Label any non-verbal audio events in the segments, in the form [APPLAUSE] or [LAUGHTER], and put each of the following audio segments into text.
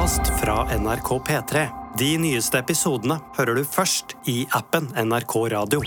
podkast fra NRK P3. De nyeste episodene hører du først i appen NRK Radio.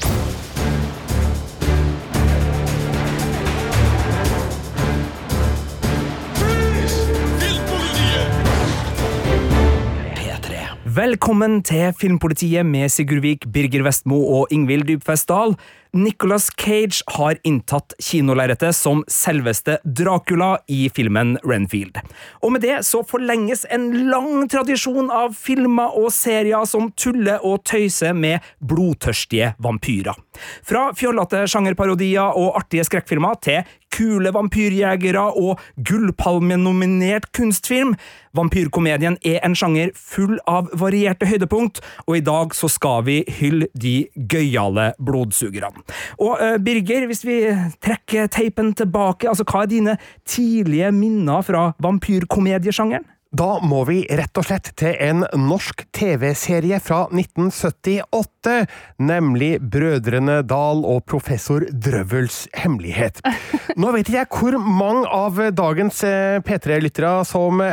Velkommen til Filmpolitiet med Sigurd Vik, Birger Vestmo og Ingvild Dybfest Dahl. Nicolas Cage har inntatt kinolerretet som selveste Dracula i filmen Renfield. Og med det så forlenges en lang tradisjon av filmer og serier som tuller og tøyser med blodtørstige vampyrer. Fra fjollete sjangerparodier og artige skrekkfilmer til kule vampyrjegere og gullpalmenominert kunstfilm. Vampyrkomedien er en sjanger full av varierte høydepunkt, og i dag så skal vi hylle de gøyale blodsugerne. Og uh, Birger, hvis vi trekker teipen tilbake, altså hva er dine tidlige minner fra vampyrkomediesjangeren? Da må vi rett og slett til en norsk TV-serie fra 1978, nemlig Brødrene Dal og Professor Drøvels hemmelighet. [LAUGHS] Nå vet ikke jeg hvor mange av dagens eh, P3-lyttere som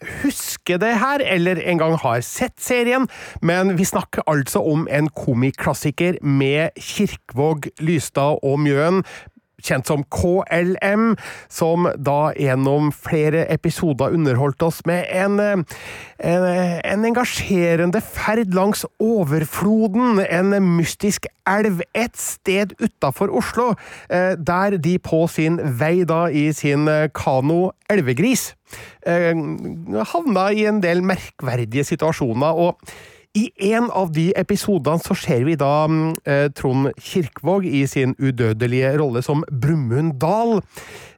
eh, husker det her, eller en gang har sett serien, men vi snakker altså om en komiklassiker med Kirkvåg, Lystad og Mjøen kjent som KLM, som da gjennom flere episoder underholdt oss med en, en, en, engasjerende ferd langs overfloden, en mystisk elv et sted utafor Oslo, eh, der de på sin vei da i sin kano Elvegris eh, havna i en del merkverdige situasjoner. og i en av de episodene så ser vi da eh, Trond Kirkvåg i sin udødelige rolle som Brumund Dal.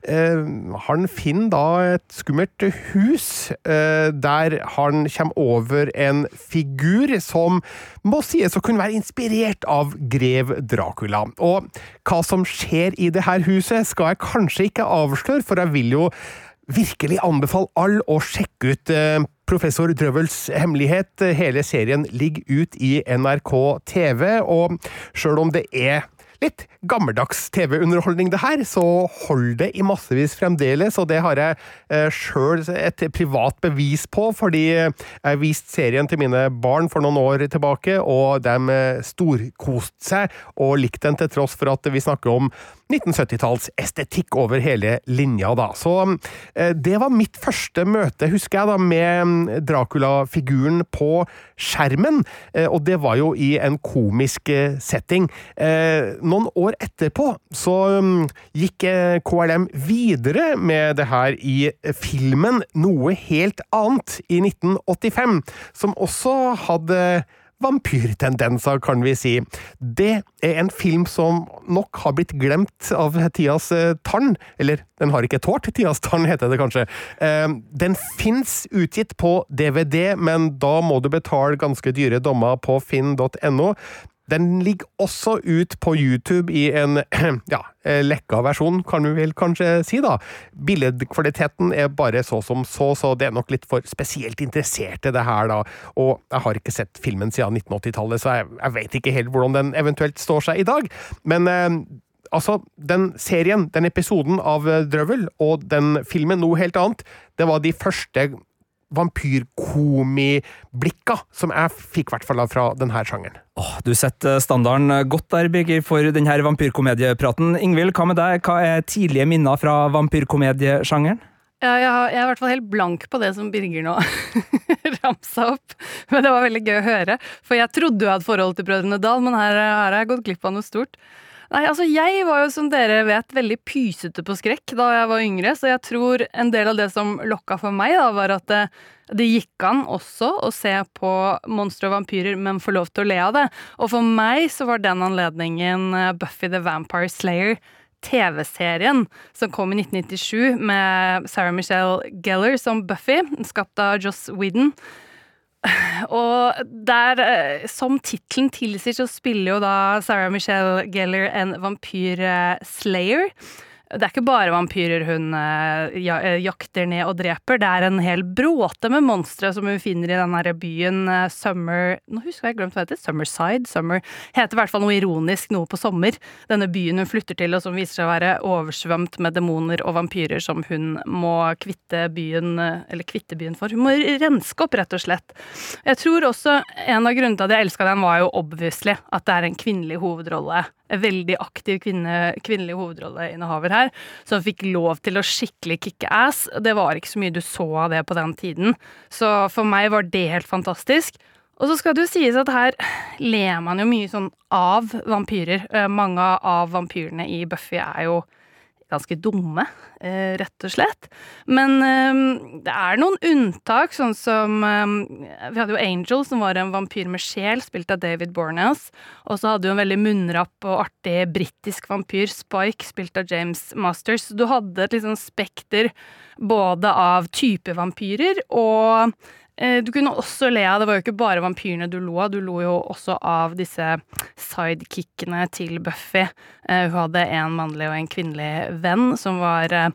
Eh, han finner da et skummelt hus, eh, der han kommer over en figur som må sies å kunne være inspirert av grev Dracula. Og hva som skjer i det her huset, skal jeg kanskje ikke avsløre, for jeg vil jo virkelig anbefale alle å sjekke ut eh, Professor Drøvels hemmelighet. Hele serien ligger ut i NRK TV, og sjøl om det er litt gammeldags TV-underholdning, det her, så holder det i massevis fremdeles, og det har jeg eh, sjøl et privat bevis på, fordi jeg viste serien til mine barn for noen år tilbake, og de eh, storkoste seg og likte den til tross for at vi snakker om 1970-talls estetikk over hele linja, da. Så eh, det var mitt første møte, husker jeg, da, med Dracula-figuren på skjermen, eh, og det var jo i en komisk setting. Noen år etterpå så um, gikk eh, KLM videre med det her i filmen Noe helt annet i 1985, som også hadde vampyrtendenser, kan vi si. Det er en film som nok har blitt glemt av tidas eh, tann. Eller, den har ikke tålt tidas tann, heter det kanskje. Den fins utgitt på DVD, men da må du betale ganske dyre dommer på finn.no. Den ligger også ut på YouTube i en [CLEARS THROAT] ja, lekka versjon, kan vi vel kanskje si, da. Billedkvaliteten er bare så som så, så det er nok litt for spesielt interesserte, det her, da. Og jeg har ikke sett filmen siden 1980-tallet, så jeg, jeg vet ikke helt hvordan den eventuelt står seg i dag. Men eh, altså, den serien, den episoden av Drøvel, og den filmen noe helt annet, det var de første vampyrkomiblikka som jeg fikk, i hvert fall fra denne sjangeren. Oh, du setter standarden godt der, Birger, for denne vampyrkomediepraten. Ingvild, hva med deg? Hva er tidlige minner fra vampyrkomediesjangeren? Ja, jeg, jeg er i hvert fall helt blank på det som Birger nå [LAUGHS] ramsa opp. Men det var veldig gøy å høre. For jeg trodde jo jeg hadde forhold til Brødrene Dal, men her, her har jeg gått glipp av noe stort. Nei, altså jeg var jo, som dere vet, veldig pysete på skrekk da jeg var yngre, så jeg tror en del av det som lokka for meg, da, var at det, det gikk an også å se på monstre og vampyrer, men få lov til å le av det. Og for meg så var den anledningen eh, Buffy the Vampire Slayer. TV-serien som kom i 1997 med Sarah Michelle Geller som Buffy, skapt av Joss Whedon. [LAUGHS] Og der, eh, som tittelen tilsier, så spiller jo da Sarah Michelle Geller en vampyr-slayer. Det er ikke bare vampyrer hun eh, eh, jakter ned og dreper, det er en hel bråte med monstre som hun finner i den her byen eh, Summer Nå husker jeg glemt hva det heter. Summerside? Summer Heter i hvert fall noe ironisk, noe på sommer. Denne byen hun flytter til, og som viser seg å være oversvømt med demoner og vampyrer som hun må kvitte byen Eller kvitte byen for. Hun må renske opp, rett og slett. Jeg tror også en av grunnene til at jeg elska den, var jo obviously at det er en kvinnelig hovedrolle veldig aktiv kvinne, kvinnelig hovedrolleinnehaver her, som fikk lov til å skikkelig kicke ass. Det var ikke så mye du så av det på den tiden. Så for meg var det helt fantastisk. Og så skal det jo sies at her ler man jo mye sånn av vampyrer. Eh, mange av vampyrene i Buffy er jo ganske dumme, eh, rett og slett. Men eh, det er noen unntak, sånn som eh, Vi hadde jo Angel, som var en vampyr med sjel, spilt av David Bornes. Og så hadde du en veldig munnrapp og artig britisk vampyr, Spike, spilt av James Masters. Du hadde et litt sånn spekter både av type vampyrer og du kunne også le av Det var jo ikke bare vampyrene du lo av, du lo jo også av disse sidekickene til Buffy. Eh, hun hadde en mannlig og en kvinnelig venn som var eh,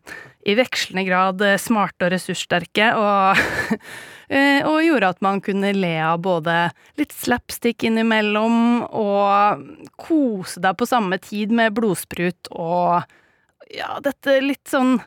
i vekslende grad smarte og ressurssterke, og, [LAUGHS] og gjorde at man kunne le av både litt slapstick innimellom og kose deg på samme tid med blodsprut og ja, dette litt sånn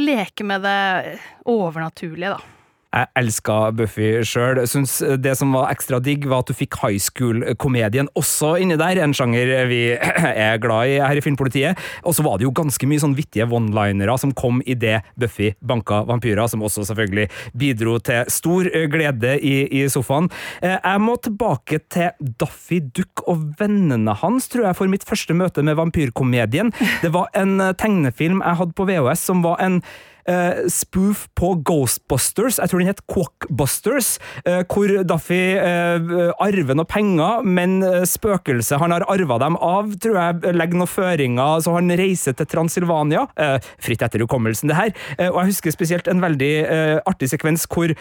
leke med det overnaturlige, da. Jeg elska Buffy sjøl. Syns det som var ekstra digg, var at du fikk high school-komedien også inni der, en sjanger vi [CLEARS THROAT] er glad i her i Filmpolitiet. Og så var det jo ganske mye sånn vittige one-linere som kom i det Buffy banka vampyrer, som også selvfølgelig bidro til stor glede i, i sofaen. Eh, jeg må tilbake til Daffy Duck og vennene hans, tror jeg, for mitt første møte med vampyrkomedien. Det var en tegnefilm jeg hadde på VHS som var en uh, spoof på Ghostbusters. Jeg tror den het Quackbusters, uh, hvor Daffy uh, arver noe penger, men spøkelset han har arva dem av, tror jeg legger noen føringer, så han reiser til Transilvania. fritt etter hukommelsen, det her. og jeg husker spesielt en veldig artig sekvens hvor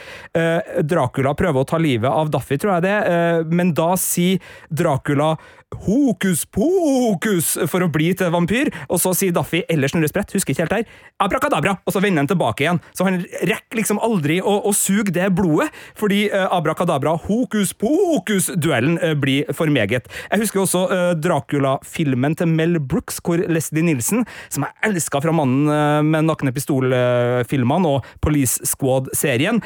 Dracula prøver å ta livet av Daffy, tror jeg det, men da sier Dracula hokus pokus for å bli til vampyr, og så sier Daffy eller Snurre Sprett, husker ikke helt her, abrakadabra, og så vender han tilbake igjen. Så han rekker liksom aldri å, å suge det blodet, fordi uh, abrakadabra, hokus pokus-duellen uh, blir for meget. Jeg husker også uh, Dracula-filmen til Mel Brooks, hvor Leslie Nilsen, som jeg elska fra Mannen med nakne pistol-filmene og Police Squad-serien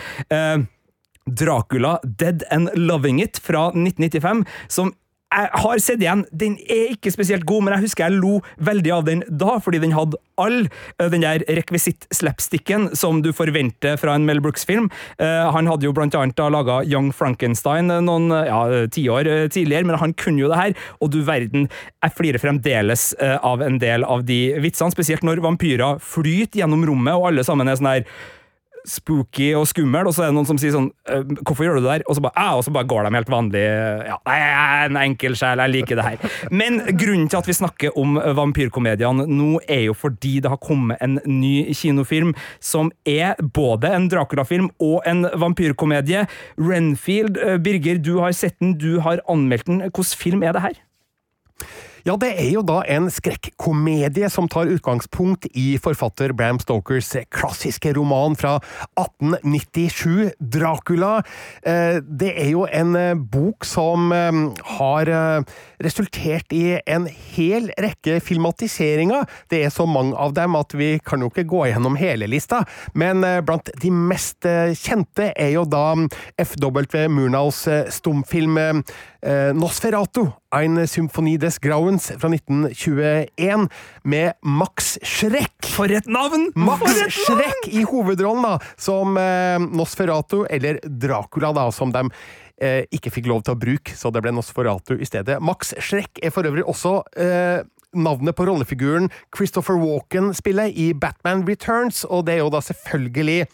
Dracula Dead and Loving It fra 1995, som jeg har sett igjen. Den er ikke spesielt god, men jeg husker jeg lo veldig av den da, fordi den hadde all eh, den der rekvisitt-slapsticken som du forventer fra en Mel Brooks-film. Uh, han hadde jo blant annet laga Young Frankenstein noen ja, tiår tidligere, men han kunne jo det her, og du verden, jeg flirer fremdeles av en del av de vitsene, spesielt når vampyrer flyter gjennom rommet, og alle sammen er sånn her spooky og skummel, og så er det noen som sier sånn 'Hvorfor gjør du det der?' Og så bare, og så bare går de helt vanlig Ja, jeg er en enkel sjel, jeg liker det her. Men grunnen til at vi snakker om vampyrkomediene nå, er jo fordi det har kommet en ny kinofilm som er både en Dracula-film og en vampyrkomedie. Renfield, eh, Birger, du har sett den, du har anmeldt den. Hvilken film er det her? Ja, det er jo da en skrekkomedie som tar utgangspunkt i forfatter Bram Stokers klassiske roman fra 1897, Dracula. Eh, det er jo en eh, bok som eh, har resultert i en hel rekke filmatiseringer. Det er så mange av dem at vi kan jo ikke gå gjennom hele lista, men blant de mest kjente er jo da FW Murnaus stumfilm Nosferatu, Ein Symfoni des Grauens fra 1921, med Max Schreck. For et navn! Max et navn! Schreck i hovedrollen, da, som eh, Nosferatu, eller Dracula, da, som de eh, ikke fikk lov til å bruke, så det ble Nosferatu i stedet. Max Schreck er for øvrig også eh, navnet på rollefiguren Christopher Walken spiller i Batman Returns, og det er jo da selvfølgelig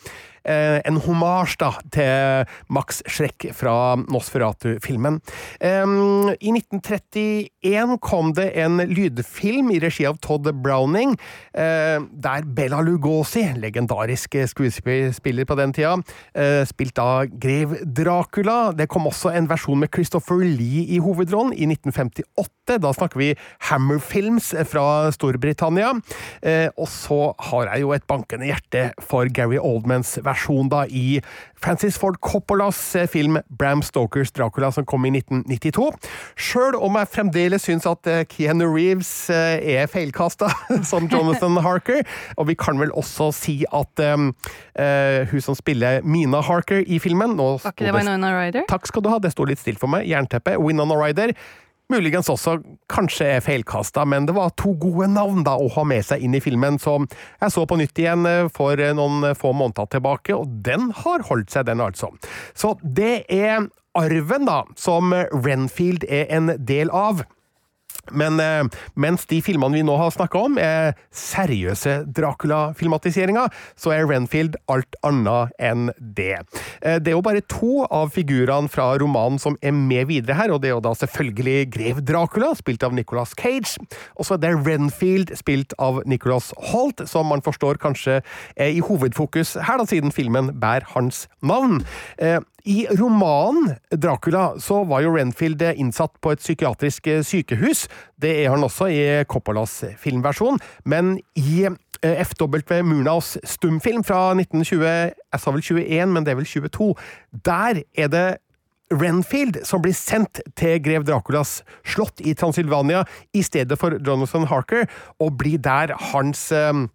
eh, en homasj da, til Max Schreck fra Nosferatu-filmen. Um, I 1931 kom det en lydfilm i regi av Todd Browning, eh, der Bella Lugosi, legendarisk skuespiller på den tida, eh, spilt av grev Dracula. Det kom også en versjon med Christopher Lee i hovedrollen i 1958. Da snakker vi Hammer Films fra Storbritannia. Uh, og så har jeg jo et bankende hjerte for Gary Oldmans versjon da i Francis Ford Coppolas film Bram Stokers Dracula som kom i 1992. Sjøl om jeg fremdeles syns at Keanu Reeves er feilkasta [LAUGHS] som Jonathan [LAUGHS] Harker, og vi kan vel også si at um, uh, hun som spiller Mina Harker i filmen Var ikke det Winona Ryder? Takk skal du ha, det sto litt stilt for meg. Jernteppe. Winona Ryder muligens også kanskje er feilkasta, men det var to gode navn da å ha med seg inn i filmen, som jeg så på nytt igjen for noen få måneder tilbake, og den har holdt seg, den altså. Så det er arven, da, som Renfield er en del av. Men eh, mens de filmene vi nå har snakka om, er seriøse Dracula-filmatiseringer, så er Renfield alt annet enn det. Eh, det er jo bare to av figurene fra romanen som er med videre her, og det er jo da selvfølgelig grev Dracula, spilt av Nicolas Cage, og så er det Renfield, spilt av Nicolas Holt, som man forstår kanskje er i hovedfokus her, da, siden filmen bærer hans navn. Eh, i romanen Dracula så var jo Renfield innsatt på et psykiatrisk sykehus. Det er han også i Coppolas filmversjon, men i FW Murnaus stumfilm fra 1920, jeg sa vel 21, men det er vel 22, der er det Renfield som blir sendt til grev Draculas slott i Transylvania i stedet for Jonathan Harker, og blir der hans eh,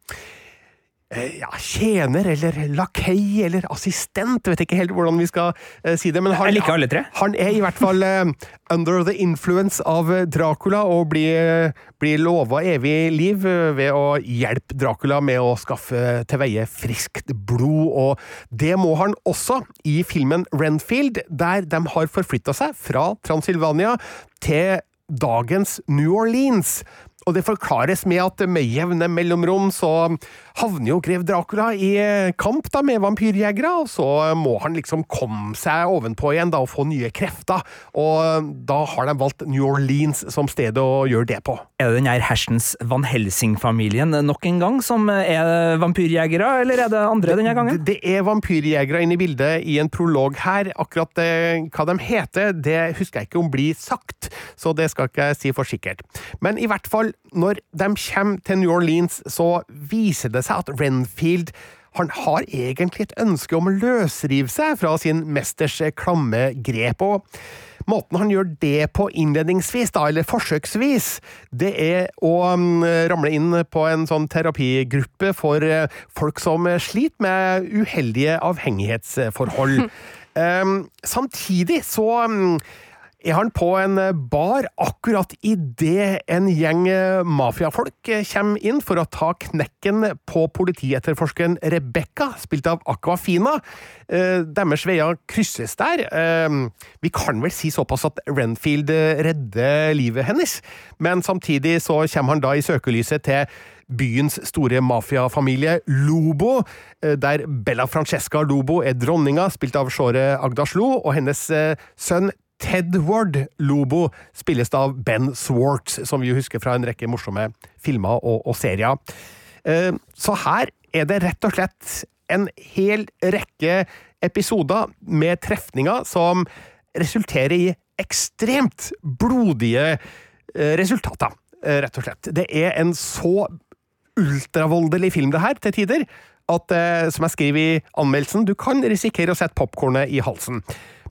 ja, tjener eller lakei eller assistent, vet ikke helt hvordan vi skal uh, si det. Men han, jeg liker alle tre. Han er i hvert fall uh, under the influence av Dracula og blir, blir lova evig liv ved å hjelpe Dracula med å skaffe til veie friskt blod, og det må han også i filmen Renfield, der de har forflytta seg fra Transylvania til dagens New Orleans. Og det forklares med at med jevne mellomrom så havner jo grev Dracula i kamp da med vampyrjegere, og så må han liksom komme seg ovenpå igjen da og få nye krefter. Og da har de valgt New Orleans som stedet å gjøre det på. Er det den her hersens Van Helsing-familien nok en gang som er vampyrjegere, eller er det andre denne gangen? Det, det er vampyrjegere inne i bildet i en prolog her. Akkurat det, hva de heter, det husker jeg ikke om blir sagt, så det skal ikke jeg si for sikkert. Men i hvert fall når de kommer til New Orleans, så viser det seg at Renfield han har egentlig et ønske om å løsrive seg fra sin mesters klamme grep. og Måten han gjør det på innledningsvis, da, eller forsøksvis, det er å um, ramle inn på en sånn terapigruppe for uh, folk som sliter med uheldige avhengighetsforhold. um, [LAUGHS] samtidig så um, er han på en bar akkurat idet en gjeng mafiafolk kommer inn for å ta knekken på politietterforskeren Rebekka, spilt av Aquafina. Deres veier krysses der. Vi kan vel si såpass at Renfield redder livet hennes, men samtidig så kommer han da i søkelyset til byens store mafiafamilie Lobo, der Bella Francesca Lobo er dronninga, spilt av Shore Agdaslo, og hennes sønn Tedward Lobo spilles av Ben Swartz, som vi husker fra en rekke morsomme filmer og, og serier. Så her er det rett og slett en hel rekke episoder med trefninger som resulterer i ekstremt blodige resultater, rett og slett. Det er en så ultravoldelig film, det her, til tider, at, som jeg skriver i anmeldelsen, du kan risikere å sette popkornet i halsen.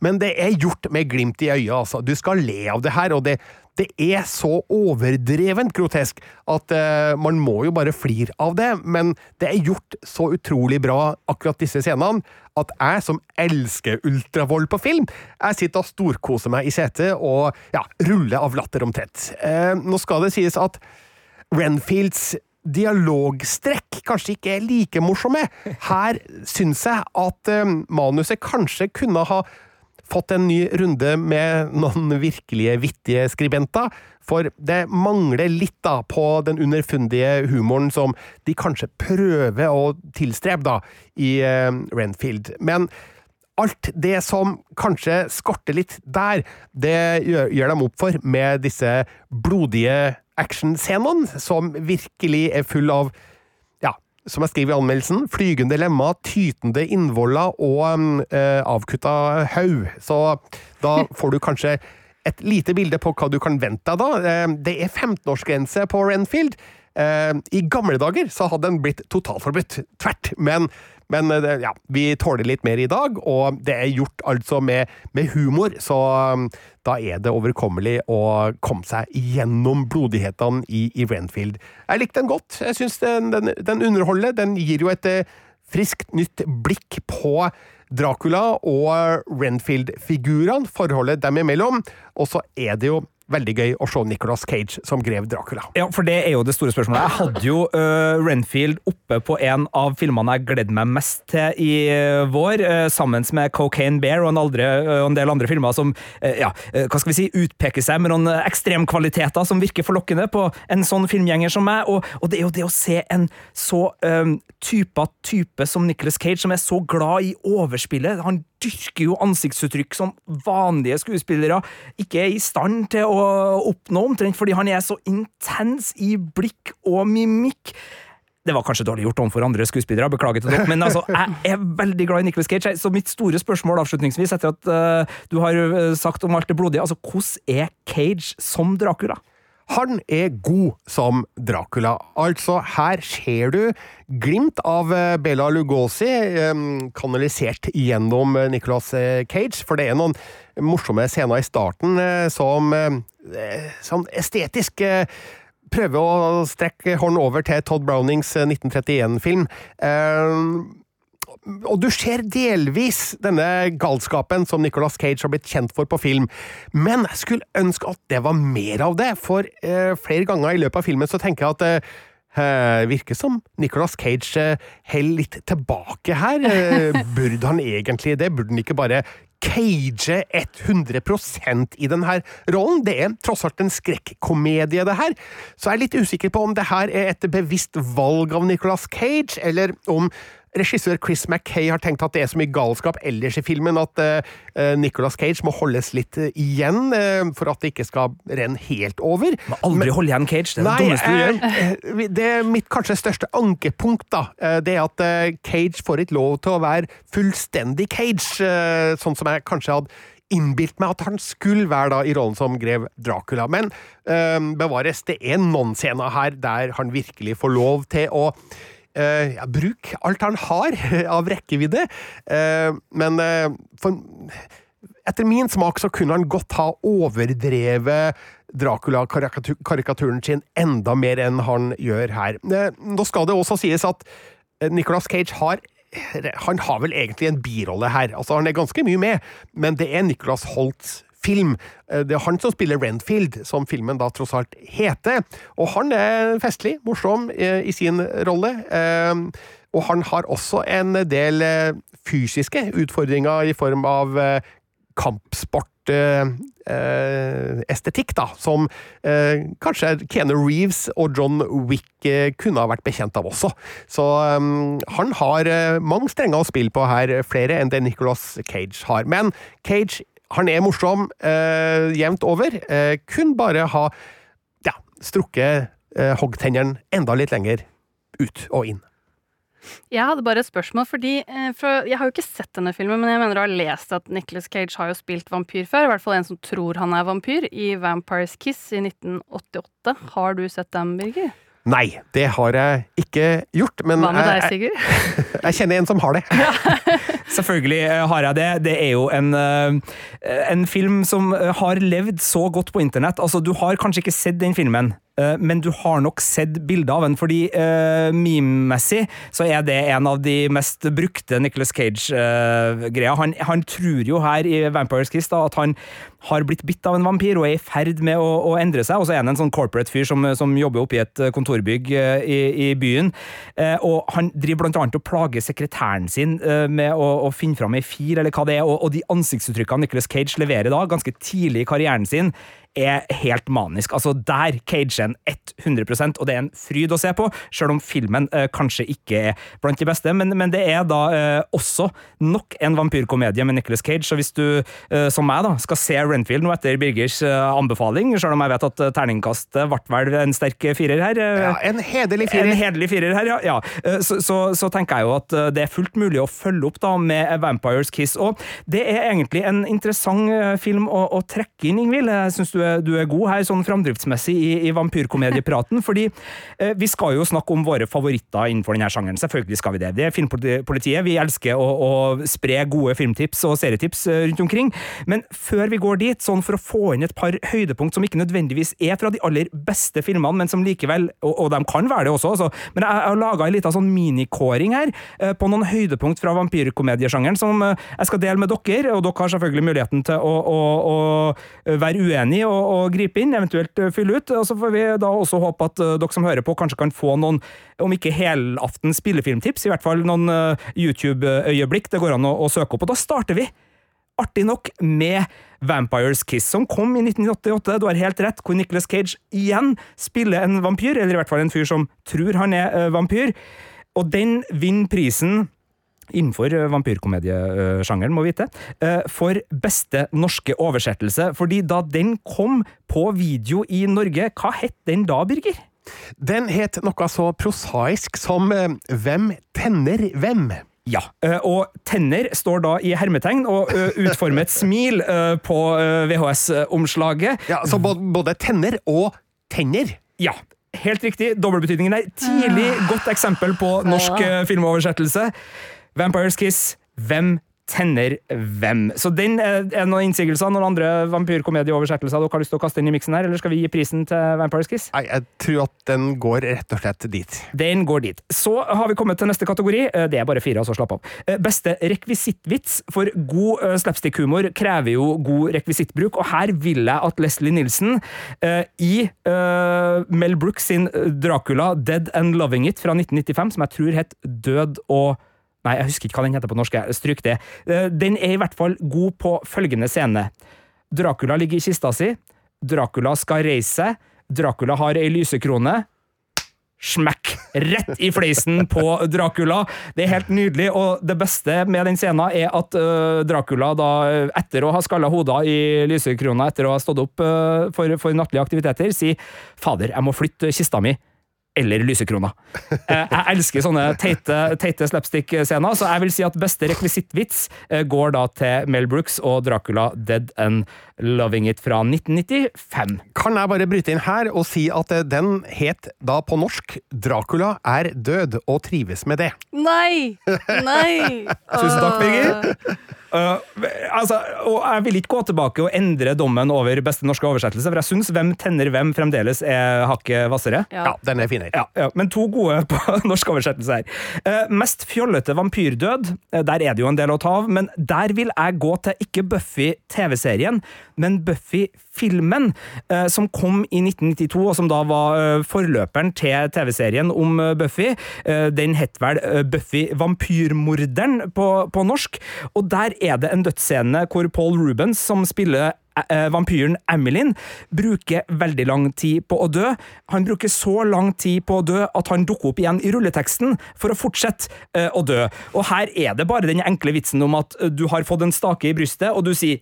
Men det er gjort med glimt i øyet, altså. Du skal le av det her, og det, det er så overdrevent grotesk at uh, man må jo bare flire av det, men det er gjort så utrolig bra, akkurat disse scenene, at jeg som elsker ultravold på film, jeg sitter og storkoser meg i setet og ja, ruller av latter omtrent. Uh, nå skal det sies at Renfields dialogstrekk kanskje ikke er like morsomme. Her syns jeg at uh, manuset kanskje kunne ha fått en ny runde med noen virkelige vittige skribenter. For det mangler litt da på den underfundige humoren som de kanskje prøver å tilstrebe da i eh, Renfield. Men alt det som kanskje skorter litt der, det gjør dem opp for med disse blodige actionscenene, som virkelig er full av ja, som jeg skriver i anmeldelsen, flygende lemmer, tytende innvoller og eh, avkutta haug. Så da [LAUGHS] får du kanskje et lite bilde på hva du kan vente deg da. Eh, det er 15-årsgrense på Renfield. Eh, I gamle dager så hadde den blitt totalforbudt. Tvert. Men, men ja, vi tåler litt mer i dag, og det er gjort altså med, med humor, så da er det overkommelig å komme seg gjennom blodighetene i, i Renfield. Jeg likte den godt. Jeg syns den, den, den, underholder. Den gir jo et friskt nytt blikk på Dracula og Renfield-figurene, forholdet dem imellom. Og så er det jo veldig gøy å se Nicolas Cage som grev Dracula. Ja, for det er jo det store spørsmålet. Jeg hadde jo uh, Renfield oppe på en av filmene jeg gledde meg mest til i uh, vår, uh, sammen med Cocaine Bear og en, aldri, en, del andre filmer som ja, hva skal vi si, utpeker seg med noen ekstremkvaliteter som virker forlokkende på en sånn filmgjenger som meg. Og, og det er jo det å se en så um, type, type som Nicolas Cage, som er så glad i overspillet. Han dyrker jo ansiktsuttrykk som vanlige skuespillere ikke er i stand til å oppnå, omtrent fordi han er så intens i blikk og mimikk. Det var kanskje dårlig gjort overfor andre skuespillere, beklager til dere, men altså, [LAUGHS] jeg er veldig glad i Nicholas Cage. Så mitt store spørsmål avslutningsvis, etter at uh, du har eh, sagt om alt det blodige, altså hvordan er Cage som Dracula? Han er god som Dracula. Altså, her ser du glimt av eh, Bela Lugosi, eh, kanalisert gjennom eh, Nicolas Cage, for det er noen morsomme scener i starten som sånn estetisk prøver å strekke hånden over til Todd Brownings 1931-film og du ser delvis denne galskapen som Nicolas Cage har blitt kjent for på film, men jeg skulle ønske at det var mer av det, for eh, flere ganger i løpet av filmen så tenker jeg at eh, Uh, virker som Nicolas Cage eh, heller litt tilbake her. Eh, [LAUGHS] burde han egentlig det? Burde han ikke bare cage 100% i denne rollen? Det er tross alt en skrekkomedie, det her. Så jeg er litt usikker på om det her er et bevisst valg av Nicolas Cage, eller om regissør Chris Mackay har tenkt at det er så mye galskap ellers i filmen at uh, Nicolas Cage må holdes litt uh, igjen uh, for at det ikke skal renne helt over. Må aldri Men, holde igjen Cage, det er det dummeste du gjør. det er mitt kanskje største ankepunkt, da. det er at Cage får ikke lov til å være fullstendig Cage, sånn som jeg kanskje hadde innbilt meg at han skulle være da i rollen som grev Dracula. Men bevares, det er noen scener her der han virkelig får lov til å Uh, ja, bruk alt han har [LAUGHS] av rekkevidde, uh, men uh, for, etter min smak så kunne han godt ha overdrevet Dracula-karikaturen sin enda mer enn han gjør her. Nå skal det også sies at Nicolas Cage har han har vel egentlig en birolle her. Altså, han er ganske mye med, men det er Nicholas Holtz film. Eh, det er han som spiller Renfield, som filmen da tross alt heter. Og han er festlig, morsom eh, i sin rolle. Eh, og han har også en del fysiske utfordringer i form av kampsport estetikk, da, som eh, kanskje Keanu Reeves og John Wick eh, kunne ha vært bekjent av også. Så um, han har eh, mange strenger å spille på her, flere enn det Nicolas Cage har. Men Cage han er morsom eh, jevnt over. Eh, kun bare ha ja, strukket eh, hoggtennene enda litt lenger ut og inn. Jeg hadde bare et spørsmål, fordi eh, for, Jeg har jo ikke sett denne filmen, men jeg mener du har lest at Nicholas Cage har jo spilt vampyr før. I hvert fall en som tror han er vampyr, i Vampires Kiss i 1988. Har du sett dem, Birger? Nei, det har jeg ikke gjort. Men Hva med deg, Sigurd? Jeg, [LAUGHS] jeg, kjenner en som har det. [LAUGHS] [LAUGHS] Selvfølgelig eh, har jeg det. Det er jo en, eh, en film som har levd så godt på internett. Altså, du har kanskje ikke sett den filmen, eh, men du har nok sett bilder av den, fordi uh, meme-messig så er det en av de mest brukte Nicholas Cage-greia. han, han, tror jo her i Vampires Kiss da, at han har blitt bitt av en vampyr og er i ferd med å, å endre seg, og så er han en sånn corporate fyr som, som jobber oppe i et kontorbygg i, i byen. og han driver blant annet og plager sekretæren sin med å, å finne fram ei fil, eller hva det er, og, og de ansiktsuttrykkene Nicholas Cage leverer da, ganske tidlig i karrieren sin, er helt manisk. Altså, der cager han 100% og det er en fryd å se på, selv om filmen eh, kanskje ikke er blant de beste. Men, men det er da eh, også nok en vampyrkomedie med Nicholas Cage, så hvis du, eh, som meg, da, skal se Renfield nå etter Birgers eh, anbefaling, selv om jeg vet at eh, terningkastet ble vel en sterk firer her eh, Ja, En hederlig firer. En hederlig firer her, ja. ja. Så, så, så, tenker jeg jo at det er fullt mulig å følge opp da med Vampires Kiss. Og det er egentlig en interessant film å, å trekke inn, Ingvild. Jeg synes du du er god her, sånn framdriftsmessig, i, i vampyrkomediepraten. [LAUGHS] fordi eh, vi skal jo snakke om våre favoritter innenfor denne sjangeren. Selvfølgelig skal vi det. Det er Filmpolitiet. Vi elsker å, å, spre gode filmtips og serietips rundt omkring. Men før vi går dit, sånn for å få inn et par høydepunkt som ikke nødvendigvis er fra de aller beste filmene, men som likevel Og, og de kan være det også, altså. Men jeg, har laga ei lita sånn minikåring her eh, på noen høydepunkt fra vampyrkomediesjangeren som eh, jeg skal dele med dere, og dere har selvfølgelig muligheten til å, å, å være uenige og, og gripe inn, eventuelt eh, fylle ut. Og så får vi da også håpe at uh, dere som hører på, kanskje kan få noen, om ikke helaftens spillefilmtips, i hvert fall noen uh, YouTube-øyeblikk det går an å, å, søke opp. Og da starter vi, artig nok, med Vampires Kiss, som kom i 1988. Du har helt rett, hvor Nicholas Cage igjen spiller en vampyr, eller i hvert fall en fyr som tror han er uh, vampyr. Og den vinner prisen innenfor eh, vampyrkomediesjangeren, må vite, eh, for beste norske oversettelse. Fordi da den kom på video i Norge, hva het den da, Birger? Den het noe så prosaisk som eh, Hvem tenner hvem? Ja, og tenner står da i hermetegn og utformer et smil på VHS-omslaget. Ja, Så både tenner og tenner? Ja, helt riktig. Dobbeltbetydningen er tidlig ah. godt eksempel på norsk filmoversettelse. Vampires Kiss. Hvem tenner hvem? Så den er, er noen innsigelser, noen andre vampyrkomedieoversettelser dere har lyst til å kaste inn i miksen her, eller skal vi gi prisen til Vampires Kiss? Nei, jeg tror at den går rett og slett dit. Den går dit. Så har vi kommet til neste kategori. Eh, det er bare fire, altså slapp av. Eh, beste rekvisittvits, for god slapstick-humor krever jo god rekvisittbruk, og her vil jeg at Leslie Nilsen i Mel Brooks sin Dracula Dead and Loving It fra 1995, som jeg tror het Død og Nei, jeg husker ikke hva den heter på norsk. Stryk det. Eh, den er i hvert fall god på følgende scene. Dracula ligger i kista si. Dracula skal reise seg. Dracula har ei lysekrone. Smekk! Rett i fleisen på Dracula. Det er helt nydelig, og det beste med den scenen er at uh, Dracula, da, etter å ha skalla hoder i lysekrona, etter å ha stått opp uh, for, for nattlige aktiviteter, sier 'fader, jeg må flytte kista mi' eller lysekrona. Eh, jeg elsker sånne teite, teite slapstick-scener, så jeg vil si at beste rekvisittvits eh, går da til Mel Brooks og Dracula Dead and Loving It fra 1995. Kan jeg bare bryte inn her og si at eh, den het da på norsk Dracula er død, og trives med det. Nei! Nei! [LAUGHS] Tusen takk, Birger. Uh, altså, og jeg vil ikke gå tilbake og endre dommen over beste norske oversettelse, for jeg syns Hvem tenner hvem fremdeles er hakket hvassere. Ja. ja. den er finere. Ja, ja, men to gode [LAUGHS] på norsk oversettelse her. Uh, mest fjollete vampyrdød, uh, der er det jo en del å ta av, men der vil jeg gå til ikke Buffy TV-serien, men Buffy-filmen, som kom i 1992, og som da var forløperen til TV-serien om Buffy. Den het vel Buffy vampyrmorderen på, på norsk, og der er det en dødsscene hvor Paul Rubens, som spiller eh, eh, vampyren Emilyn bruker veldig lang tid på å dø. Han bruker så lang tid på å dø at han dukker opp igjen i rulleteksten for å fortsette uh, å dø. Og her er det bare den enkle vitsen om at du har fått en stake i brystet, og du sier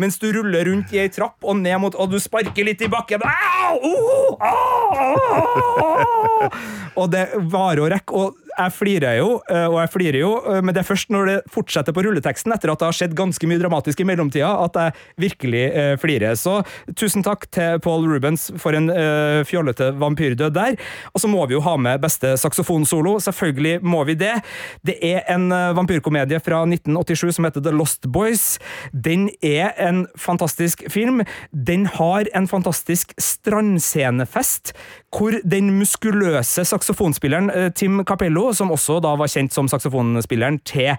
mens du ruller rundt i ei trapp og ned mot Og du sparker litt i bakken. Og det varer og rekker. Og jeg flirer jo, eh, og jeg flirer jo, eh, men det er først når det fortsetter på rulleteksten, etter at det har skjedd ganske mye dramatisk i mellomtida, at jeg virkelig uh, flirer. Så tusen takk til Paul Rubens for en uh, fjollete vampyrdød der. Og så må vi jo ha med beste saksofonsolo. Selvfølgelig må vi det. Det er en uh, vampyrkomedie fra 1987 som heter The Lost Boys. Den er en fantastisk film. Den har en fantastisk strandscenefest, hvor den muskuløse saksofonspilleren Tim Capello, som også da var kjent som saksofonspilleren til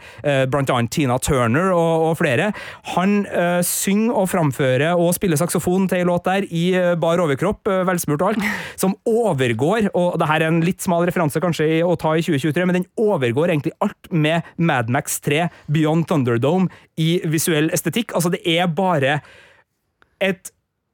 blant annet Tina Turner og, og flere, han eh, synger og framfører og spiller saksofon til ei låt der i uh, bar overkropp, uh, velsmurt og alt, [LAUGHS] som overgår Og det her er en litt smal referanse kanskje å ta i 2023, men den overgår egentlig alt med Madmax 3 Beyond Thunderdome i visuell estetikk. Altså, det er bare et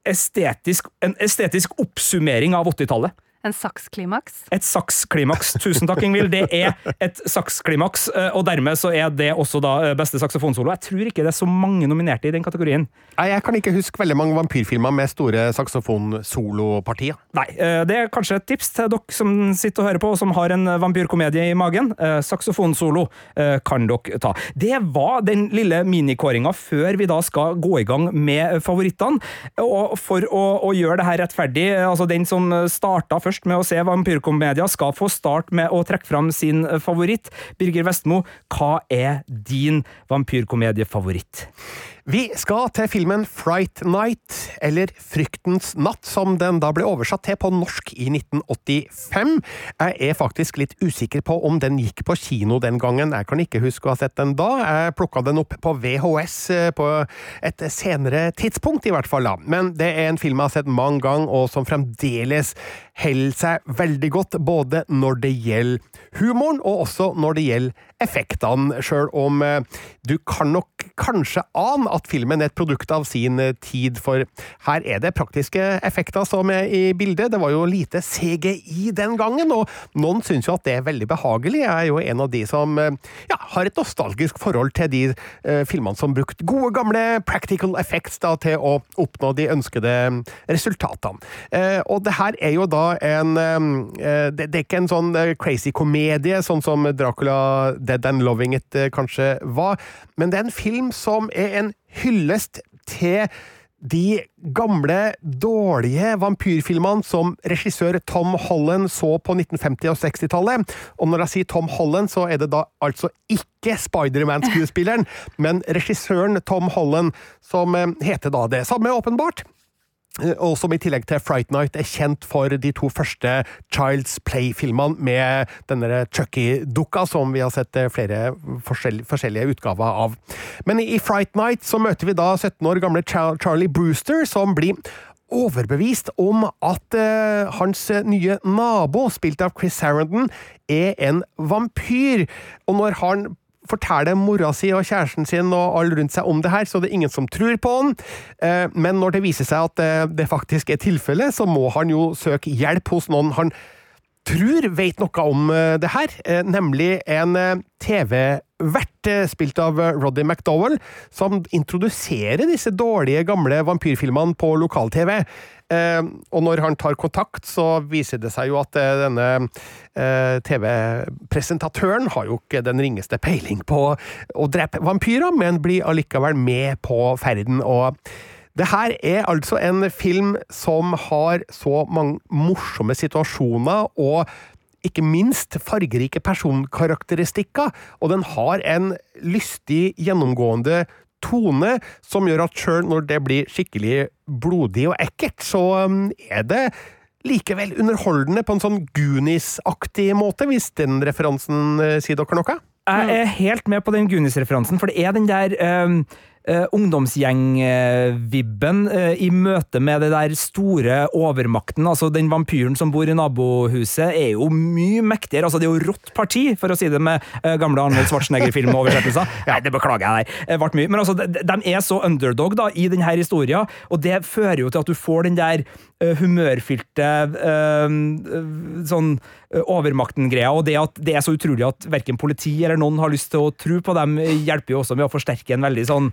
estetisk, en estetisk oppsummering av 80-tallet. En saksklimaks? Et saksklimaks. Tusen takk, Ingvild. Det er et saksklimaks, eh, og dermed så er det også da eh, beste saksofonsolo. Jeg tror ikke det er så mange nominerte i den kategorien. Nei, Jeg kan ikke huske veldig mange vampyrfilmer med store saksofonsolopartier. Nei, eh, det er kanskje et tips til dere som sitter og hører på, og som har en vampyrkomedie i magen. Saksofonsolo kan dere ta. Det var den lille minikåringa før vi da skal gå i gang med favorittene. Og for å, å gjøre det her rettferdig, altså den som starta først med å se vampyrkomedia, skal få start med å trekke fram sin favoritt. Birger Vestmo, hva er din vampyrkomediefavoritt? Vi skal til filmen Fright Night, eller Fryktens natt, som den da ble oversatt til på norsk i 1985. Jeg er faktisk litt usikker på om den gikk på kino den gangen, jeg kan ikke huske å ha sett den da. Jeg plukka den opp på VHS eh, på et senere tidspunkt, i hvert fall. Men det er en film jeg har sett mange ganger, og som fremdeles holder seg veldig godt, både når det gjelder humoren, og også når det gjelder effektene, sjøl om eh, du kan nok kanskje ane at filmen er et produkt av sin eh, tid, for her er det praktiske effekter som er i bildet. Det var jo lite CGI den gangen, og noen syns jo at det er veldig behagelig. Jeg er jo en av de som eh, ja, har et nostalgisk forhold til de eh, filmene som brukte gode, gamle practical effects da, til å oppnå de ønskede resultatene. Eh, og det her er jo da en uh, det, er ikke en sånn crazy komedie, sånn som Dracula Dead and Loving It kanskje var, men det er en film som er en hyllest til de gamle, dårlige vampyrfilmene som regissør Tom Holland så på 1950- og 60-tallet. Og når jeg sier Tom Holland, så er det da altså ikke Spiderman-skuespilleren, [LAUGHS] men regissøren Tom Holland, som eh, heter da det samme, åpenbart. Eh, og som i tillegg til Fright Night er kjent for de to første Child's Play-filmene med denne Chucky-dukka, som vi har sett eh, flere forskjellige utgaver av. Men i Fright Night så møter vi da 17 år gamle Charlie Brewster, som blir overbevist om at uh, hans nye nabo, spilt av Chris Sarandon, er en vampyr. Og når han forteller mora si og kjæresten sin og alle rundt seg om det her, så det er ingen som tror på han. Eh, men når det viser seg at eh, det faktisk er tilfellet, så må han jo søke hjelp hos noen han tror vet noe om eh, det her, nemlig en TV-vert spilt av Roddy McDowell, som introduserer disse dårlige, gamle vampyrfilmene på lokal-TV. Eh, og når han tar kontakt, så viser det seg jo at eh, denne eh, TV-presentatøren har jo ikke den ringeste peiling på å drepe vampyrer, men blir allikevel med på ferden. og det her er altså en film som har så mange morsomme situasjoner, og ikke minst fargerike personkarakteristikker, og den har en lystig, gjennomgående tone som gjør at sjøl når det blir skikkelig blodig og ekkelt, så um, er det likevel underholdende på en sånn Goonies-aktig måte, hvis den referansen uh, sier dere noe? Jeg er helt med på den Goonies-referansen, for det er den der um uh, ungdomsgjeng-vibben uh, i møte med det der store overmakten. Altså, den vampyren som bor i nabohuset, er jo mye mektigere. Altså, det er jo rått parti, for å si det med uh, gamle Arnold Schwarzenegger-filmoversettelser. [LAUGHS] Nei, det beklager jeg. Det ble mye. Men altså, de, de, er så underdog da, i denne historien, og det fører jo til at du får den der humørfylte sånn overmakten-greia, og det at det er så utrolig at verken politi eller noen har lyst til å tro på dem, hjelper jo også med å forsterke en veldig sånn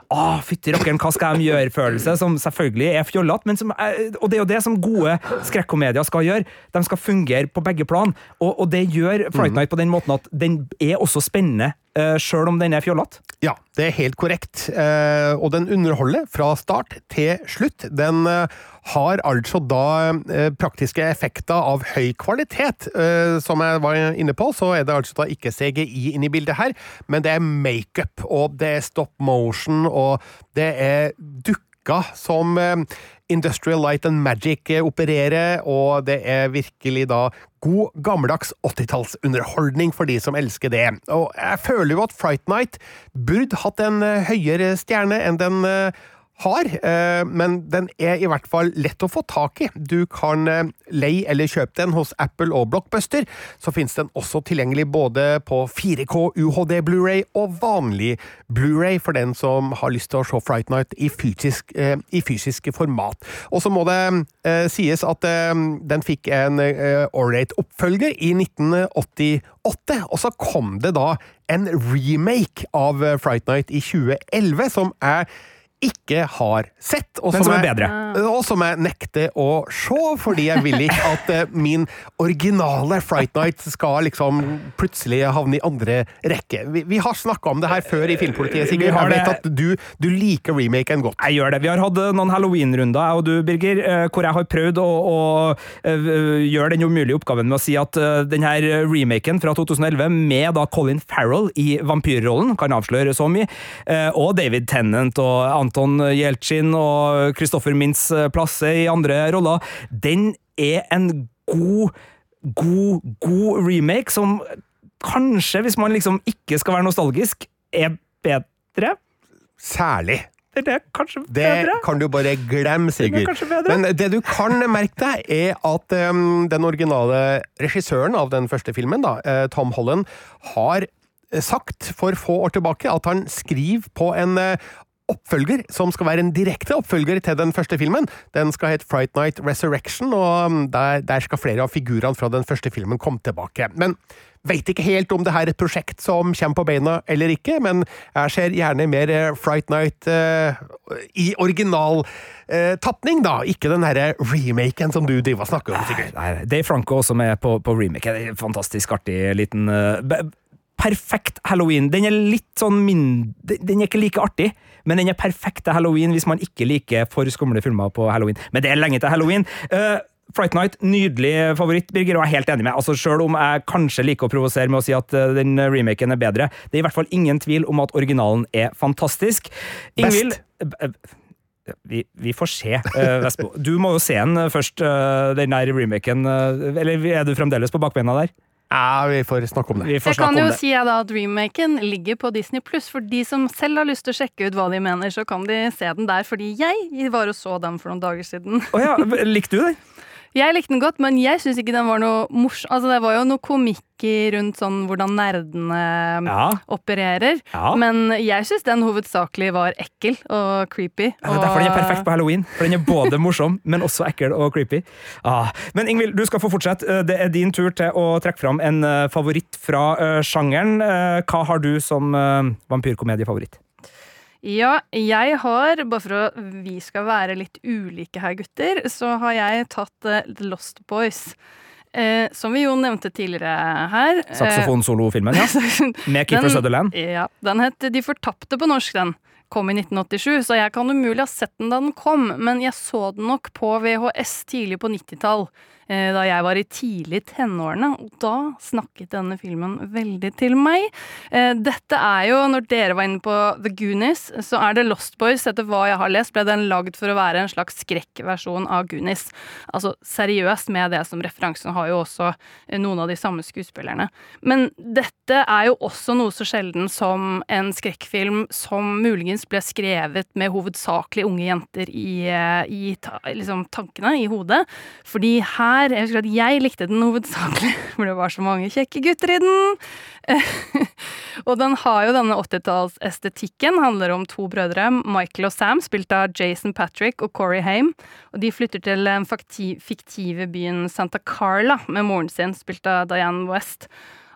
ah, fytti rockeren, hva skal de gjøre-følelse, som selvfølgelig er fjollete, men som og det er jo det som gode skrekkomedier skal gjøre. De skal fungere på begge plan, og, og det gjør Fright Night på den måten at den er også spennende, uh, sjøl om den er fjollete. Ja, det er helt korrekt. Eh, og den underholder fra start til slutt. Den eh, har altså da eh, praktiske effekter av høy kvalitet. Eh, som jeg var inne på, så er det altså da ikke CGI inne i bildet her, men det er makeup, og det er stop motion, og det er dukka som eh, Industrial Light and Magic opererer, og det er virkelig da god, gammeldags 80-tallsunderholdning for de som elsker det. Og jeg føler jo at Fright Night burde hatt en høyere stjerne enn den har, eh, men den er i hvert fall lett å få tak i. Du kan eh, leie eller kjøpe den hos Apple og Blockbuster. Så finnes den også tilgjengelig både på 4K UHD Blu-ray og vanlig Blu-ray for den som har lyst til å se Fright Night i fysisk, eh, i fysisk format. Og så må det sies at den fikk en eh, ålreit oppfølger i 1988, og så kom det da en remake av Fright Night i 2011, som er ikke har sett. Og som, er bedre. Og som jeg nekter å se, fordi jeg vil ikke at uh, min originale Fright Night skal liksom plutselig havne i andre rekke. Vi, vi har snakka om det her før i Filmpolitiet, Sigurd. Jeg vet at du, du, liker remaken godt. Jeg gjør det. Vi har hatt eh, noen halloween-runder, jeg og du, Birger, uh, hvor jeg har prøvd å, å gjøre den umulige oppgaven med å si at denne remaken fra 2011, med da Colin Farrell i vampyrrollen, kan avsløre så mye, og David Tennant og Anton Jeltsin og Kristoffer Mintz eh, Plasse i andre roller, den er en god, god, god remake som kanskje, hvis man liksom ikke skal være nostalgisk, er bedre. Særlig. Det er kanskje bedre. Det kan du bare glemme, Sigurd. Det Men det du kan merke deg, er at um, den originale regissøren av den første filmen, da, uh, Tom Holland, har sagt for få år tilbake at han skriver på en uh, oppfølger, som skal være en direkte oppfølger til den første filmen. Den skal hete Fright Night Resurrection, og um, der, der skal flere av figurene fra den første filmen komme tilbake. Men Veit ikke helt om det her er et prosjekt som kommer på beina eller ikke, men jeg ser gjerne mer eh, Fright Night uh, i original uh, tapning, da. Ikke den herre remaken som du driver og snakker om, sikkert. Nei, nei, Dave Franco også med på, på en fantastisk artig liten uh, perfekt halloween. Den er litt sånn mindre Den er ikke like artig, men den er perfekt til halloween hvis man ikke liker for skumle filmer på halloween. Men det er lenge til halloween. Uh, Fright Night, nydelig favoritt, Birger, og jeg er helt enig med. Altså, Selv om jeg kanskje liker å provosere med å si at uh, den remaken er bedre, det er i hvert fall ingen tvil om at originalen er fantastisk. Ingvild vi, vi, får se, uh, Vestbo. Du må jo se den først, uh, den der remaken. Uh, eller er du fremdeles på bakbeina der? Ja, vi får snakke om det. jeg kan jo si da at remaken ligger på Disney pluss. For de som selv har lyst til å sjekke ut hva de mener, så kan de se den der. Fordi jeg var og så den for noen dager siden. Oh ja, Likte du den? Jeg likte den godt, men jeg syns ikke den var noe morsom. Altså, det var jo noe komikk rundt sånn hvordan nerdene ja. opererer. Ja. Men jeg syns den hovedsakelig var ekkel og creepy. Ja, er derfor den er perfekt på halloween. For den er både morsom, [LAUGHS] men også ekkel og creepy. Ah. Men Ingvild, du skal få fortsette. Eh, det er din tur til å trekke fram en eh, favoritt fra uh, sjangeren. Hva har du som vampyrkomediefavoritt? Ja, jeg har, bare for at vi skal være litt ulike her, gutter, så har jeg tatt uh, Lost Boys. Eh, som vi jo nevnte tidligere her. Saksofonsolofilmen, Saksofonsolo-filmen, ja. [LAUGHS] Med Keeper Sutherland. Ja, den het De fortapte på norsk, den. Kom i 1987, så jeg kan umulig ha sett den da den kom, men jeg så den nok på VHS tidlig på 90-tall. Eh, da jeg var i tidlig tenårene, og da snakket denne filmen veldig til meg. Eh, dette er jo, når dere var inne på The Goonies, så er det Lost Boys. Etter hva jeg har lest, ble den lagd for å være en slags skrekkversjon av Goonies. Altså seriøst med det som referansen har jo også eh, noen av de samme skuespillerne. Men dette er jo også noe så sjelden som en skrekkfilm som muligens ble skrevet med hovedsakelig unge jenter i, i liksom, tankene, i hodet. Fordi her her Jeg husker at jeg likte den hovedsakelig, [LAUGHS] for det var så mange kjekke gutter i den. [LAUGHS] og den har jo denne 80-tallsestetikken. Handler om to brødre, Michael og Sam, spilt av Jason Patrick og Corey Haim. Og de flytter til den fiktive byen Santa Carla med moren sin, spilt av Diane West.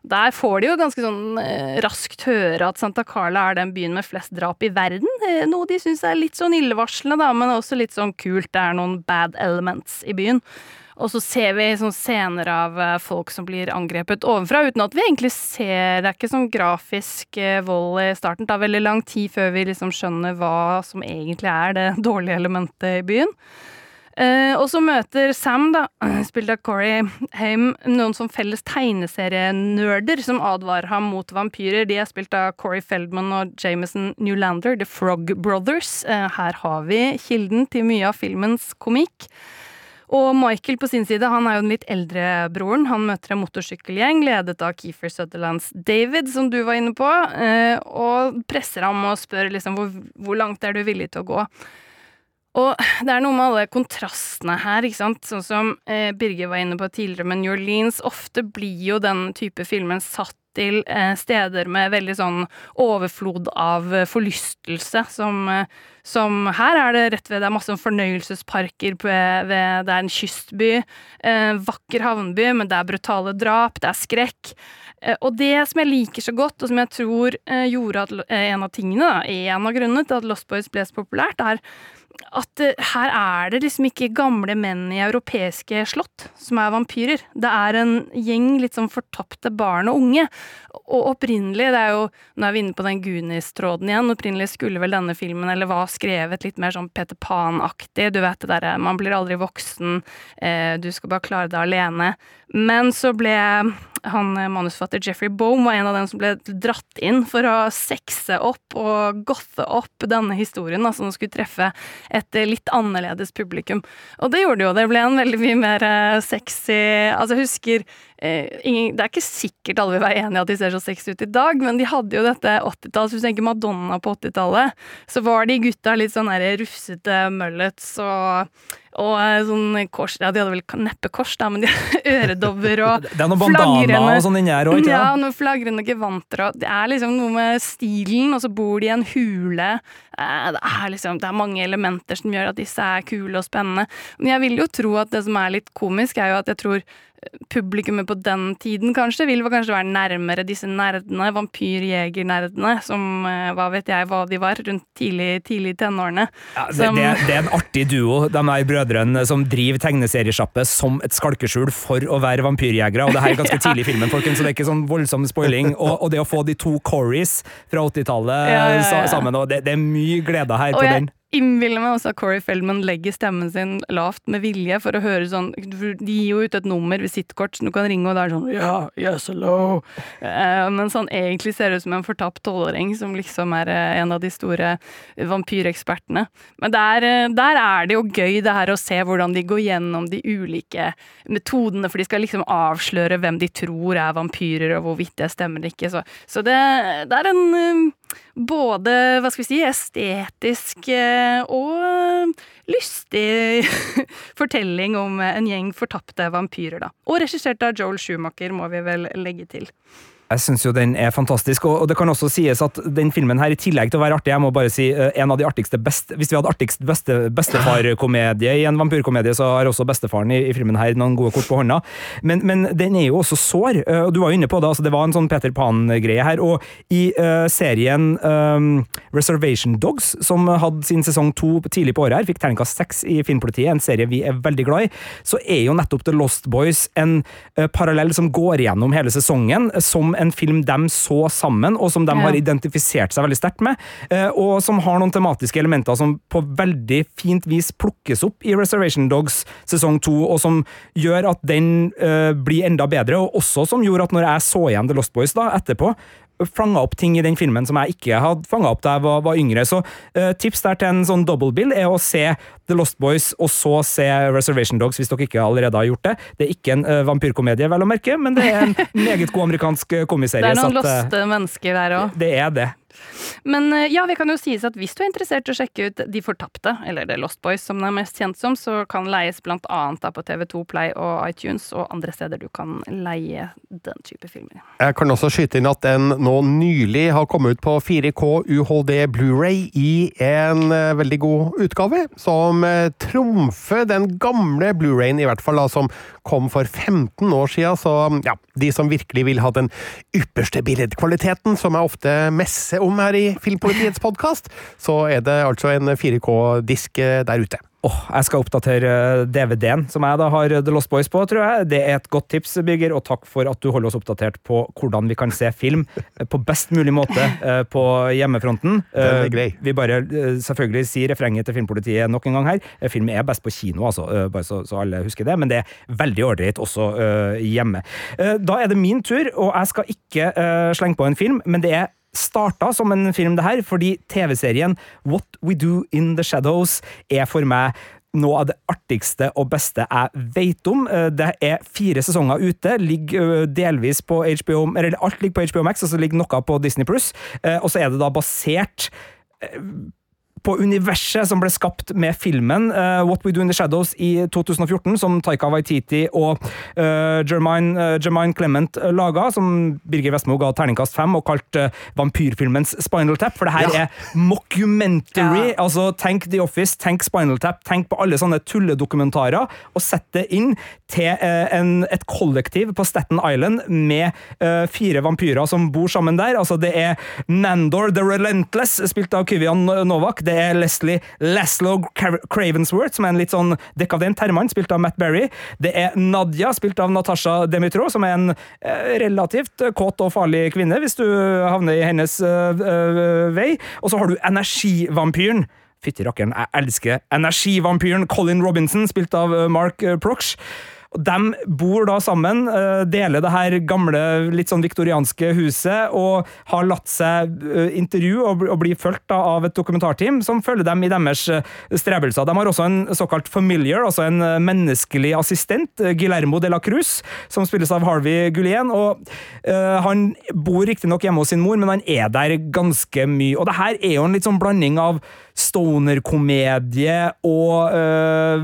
Der får de jo ganske sånn eh, raskt høre at Santa Carla er den byen med flest drap i verden. Eh, noe de syns er litt sånn illevarslende, da, men også litt sånn kult. Det er noen bad elements i byen. Og så ser vi sånn scener av eh, folk som blir angrepet ovenfra, uten at vi egentlig ser Det er ikke sånn grafisk eh, vold i starten. Det tar veldig lang tid før vi liksom skjønner hva som egentlig er det [LAUGHS] dårlige elementet i byen. Uh, og så møter Sam, da, [CLEARS THROAT] spilt av Corey Haim, noen som felles tegneserienerder som advarer ham mot vampyrer. De er spilt av Corey Feldman og Jameson Newlander, The Frog Brothers. Uh, her har vi kilden til mye av filmens komikk. Og Michael på sin side, han er jo den litt eldre broren. Han møter en motorsykkelgjeng ledet av Keefer Sutherlands David, som du var inne på, eh, og presser ham og spør liksom hvor, hvor langt er du villig til å gå. Og det er noe med alle kontrastene her, ikke sant. Sånn som eh, Birger var inne på tidligere med New Orleans. Ofte blir jo den type filmen satt til eh, steder med veldig sånn overflod av eh, forlystelse, som, eh, som her er det rett ved det er masse fornøyelsesparker ved, ved Det er en kystby, vakker havneby, men det er brutale drap, det er skrekk. Og det som jeg liker så godt, og som jeg tror gjorde at en av tingene, da, en av grunnene til at Lost Boys ble så populært, er at uh, her er det liksom ikke gamle menn i europeiske slott som er vampyrer. Det er en gjeng litt sånn fortapte barn og unge. Og opprinnelig, det er jo Nå er vi inne på den Gunis-tråden igjen. Opprinnelig skulle vel denne filmen, eller var skrevet litt mer sånn Peter Pan-aktig. Du vet det derre man blir aldri voksen, uh, du skal bare klare deg alene. Men så ble han eh, manusforfatter Jeffrey Bohm var en av dem som ble dratt inn for å sexe opp og gothe opp denne historien, altså som skulle treffe et eh, litt annerledes publikum. Og det gjorde det jo. Det ble en veldig mye mer eh, sexy Altså, jeg husker det er ikke sikkert alle vil være enig i at de ser så sexy ut i dag, men de hadde jo dette 80-tallet. Hvis du tenker Madonna på 80-tallet, så var de gutta litt sånn rufsete mullets og og eh, sånn kors Ja, de hadde vel neppe kors, da, men de hadde [LAUGHS] øredobber og [LAUGHS] Det er noen bandana og sånn inni her òg, ikke sant? Ja, noen flagrende gevanter og Det er liksom noe med stilen, og så bor de i en hule. Eh, det er liksom Det er mange elementer som gjør at disse er kule og spennende. Men jeg vil jo tro at det som er litt komisk, er jo at jeg tror publikummet på den tiden kanskje vil kanskje være nærmere disse nerdene, vampyrjegernerdene, som eh, hva vet jeg hva de var, rundt tidlig, tidlig tenårene. Ja, det, det, det, er en artig duo, de der brødrene som driver tegneseriesjappe som et skalkeskjul for å være vampyrjegere, og det her er ganske ja. tidlig i filmen, folkens, så det er ikke sånn voldsom spoiling. Og, og det å få de to Corys fra 80-tallet ja, sammen, og det, det, er mye glede her og på jeg, den innbiller meg også at Corey Feldman legger stemmen sin lavt med vilje for å høre sånn De gir jo ut et nummer, visittkort, så du kan ringe, og det er sånn Ja, yes, hello. Uh, men sånn egentlig ser ut som en fortapt tolvåring som liksom er uh, en av de store vampyrekspertene. Men der, uh, der, er det jo gøy det her å se hvordan de går gjennom de ulike metodene, for de skal liksom avsløre hvem de tror er vampyrer, og hvorvidt det stemmer eller ikke. Så, så det, det, er en både, hva skal vi si, estetisk og lystig [LAUGHS] fortelling om en gjeng fortapte vampyrer, da. Og regissert av Joel Schumacher, må vi vel legge til. Jeg syns jo den er fantastisk, og, det kan også sies at den filmen her, i tillegg til å være artig, jeg må bare si uh, en av de artigste best, Hvis vi hadde artigst beste, bestefarkomedie i en vampyrkomedie, så har også bestefaren i, i, filmen her noen gode kort på hånda. Men, men den er jo også sår, uh, og du var jo inne på det, altså det var en sånn Peter Pan-greie her. Og i uh, serien um, Reservation Dogs, som hadde sin sesong to tidlig på året her, fikk terningkast seks i Filmpolitiet, en serie vi er veldig glad i, så er jo nettopp The Lost Boys en parallell som går gjennom hele sesongen. som en film de så sammen, og som de har identifisert seg veldig sterkt med, eh, og som har noen tematiske elementer som på veldig fint vis plukkes opp i Reservation Dogs sesong to, og som gjør at den uh, blir enda bedre, og også som gjorde at når jeg så igjen The Lost Boys da, etterpå, fanga opp ting i den filmen som jeg ikke hadde fanga opp da jeg var, var yngre. Så uh, tips der til en sånn double bill er å se The Lost Boys og så se Reservation Dogs, hvis dere ikke allerede har gjort det. Det er ikke en uh, vampyrkomedie, vel å merke, men det er en [LAUGHS] meget god amerikansk komiserie. Det er noen at, loste mennesker der òg. Det er det. Men eh, ja, vi kan jo sies at hvis du er interessert i å sjekke ut De fortapte, eller The Lost Boys som det er mest kjent som, så kan leies blant annet på TV2 Play og iTunes og andre steder du kan leie den type filmer. Jeg kan også skyte inn at den nå nylig har kommet ut på 4K UHD Blu-ray i en eh, veldig god utgave, som eh, trumfer den gamle Blu-rayen, i hvert fall da, som kom for 15 år siden, så ja, De som virkelig vil ha den ypperste billedkvaliteten, som jeg ofte messer om her i Filmpolitiets podkast, så er det altså en 4K-disk der ute. Oh, jeg skal oppdatere DVD-en som jeg da har The Lost Boys på, tror jeg. Det er et godt tips, Birger, og takk for at du holder oss oppdatert på hvordan vi kan se film på best mulig måte eh, på hjemmefronten. Den er Eh, grei. Vi bare eh, selvfølgelig sier refrenget til Filmpolitiet nok en gang her. Eh, Film er best på kino, altså, eh, bare så, så alle husker det, men det er veldig ålreit også eh, hjemme. Eh, Da er det min tur, og jeg skal ikke eh, slenge på en film, men det er starta som en film, det her, fordi TV-serien What We Do In The Shadows er for meg noe av det artigste og beste jeg vet om. Eh, Det er fire sesonger ute, ligger delvis på HBO Eller alt ligger på HBO Max, og så ligger noe på Disney Pluss. Og så er det da basert eh, på universet som ble skapt med filmen eh, What We Do In The Shadows i 2014, som Taika Waititi og uh, Jermaine, eh, Jermaine Clement uh, laga, som Birger Vestmo ga terningkast fem og kalte eh, vampyrfilmens Spinal Tap, for det her Ja. er mockumentary. Ja. Altså, tenk The Office, tenk Spinal Tap, tenk på alle sånne tulledokumentarer, og sett det inn til eh, en, et kollektiv på Staten Island med uh, fire vampyrer som bor sammen der. Altså, det er Nandor the Relentless, spilt av Kyvian Novak. Det er Leslie Laszlo Cravensworth, som er en litt sånn dekadent herremann, spilt av Matt Berry. Det er Nadia, spilt av Natasha Demitro, som er en eh, relativt kåt og farlig kvinne, hvis du havner i hennes eh, eh, vei. Og så har du energivampyren. Fytti rakkeren, jeg elsker energivampyren Colin Robinson, spilt av Mark Proch. Og De bor da sammen, eh, deler det her gamle, litt sånn viktorianske huset, og har latt seg eh, intervjue og og bli fulgt av et dokumentarteam som følger dem i deres eh, strebelser. De har også en såkalt familiar, altså en menneskelig assistent, Guillermo de la Cruz, som spilles av Harvey Gullien. og Han bor riktignok hjemme hos sin mor, men han er der ganske mye. Og det her er jo en litt sånn blanding av stoner-komedie og eh,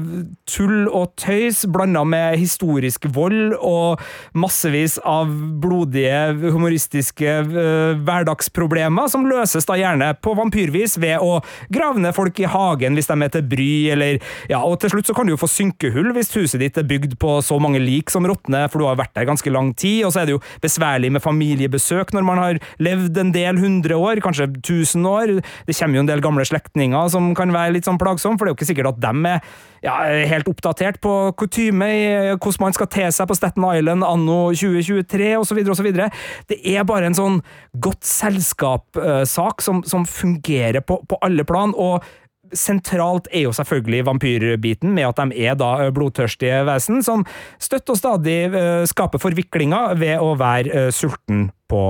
tull og tøys, blanda med historisk vold og massevis av blodige, humoristiske eh, hverdagsproblemer, som løses da gjerne på vampyrvis ved å grave ned folk i hagen hvis de er til bry, eller ja, og til slutt så kan du jo få synkehull hvis huset ditt er bygd på så mange lik som råtner, for du har vært der ganske lang tid, og så er det jo besværlig med familiebesøk når man har levd en del hundre år, kanskje tusen år. Det kommer jo en del gamle slektninger som kan være litt sånn plagsomme, for det er jo ikke sikkert at dem er ja, helt oppdatert på kutyme i hvordan man skal te seg på Staten Island anno 2023, osv., osv. Det er bare en sånn godt selskap-sak som, som fungerer på, på alle plan. og Sentralt er jo selvfølgelig vampyrbiten, med at de er da blodtørstige vesen som støtt og stadig eh, skaper forviklinger ved å være eh, sulten på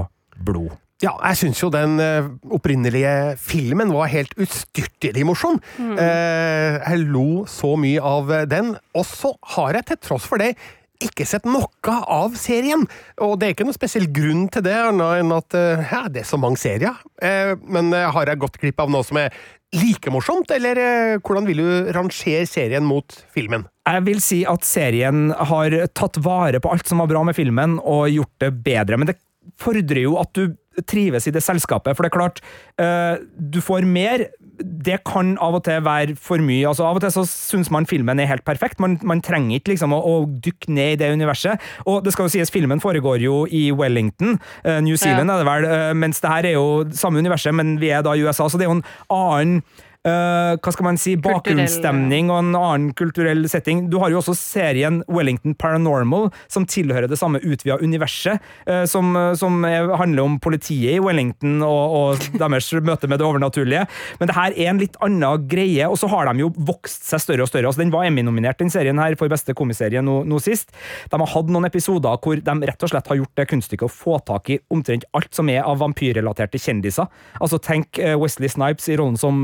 blod. Ja, jeg syns jo den eh, opprinnelige filmen var helt ustyrtelig morsom. Eh, jeg lo så mye av den, og så har jeg til tross for det ikke sett noe av serien. Og det er ikke noen spesiell grunn til det, annet enn at eh, ja, det er så mange serier. Eh, men eh, har jeg gått glipp av noe som er like morsomt, eller eh, hvordan vil du rangere serien mot filmen? Jeg vil si at serien har tatt vare på alt som var bra med filmen, og gjort det bedre. Men det fordrer jo at du trives i det selskapet, for det er klart, eh, du får mer. Det kan av og til være for mye. altså Av og til så syns man filmen er helt perfekt. Man, man trenger ikke liksom å, å dykke ned i det universet. Og det skal jo sies, filmen foregår jo i Wellington, eh, New Zealand er det vel, eh, mens det her er jo samme universet, men vi er da i USA, så det er jo en annen eh, hva skal man si, bakgrunnsstemning og en annen kulturell setting. Du har jo også serien Wellington Paranormal, som tilhører det samme utvida universet, eh, som, som er, handler om politiet i Wellington og, og deres [LAUGHS] møte med det overnaturlige. Men det her er en litt annen greie, og så har de jo vokst seg større og større. Altså, den var Emmy-nominert, den serien her, for beste komiserie nå, nå sist. De har hatt noen episoder hvor de rett og slett har gjort det kunststykket å få tak i omtrent alt som er av vampyrrelaterte kjendiser. Altså, tenk eh, Wesley Snipes i rollen som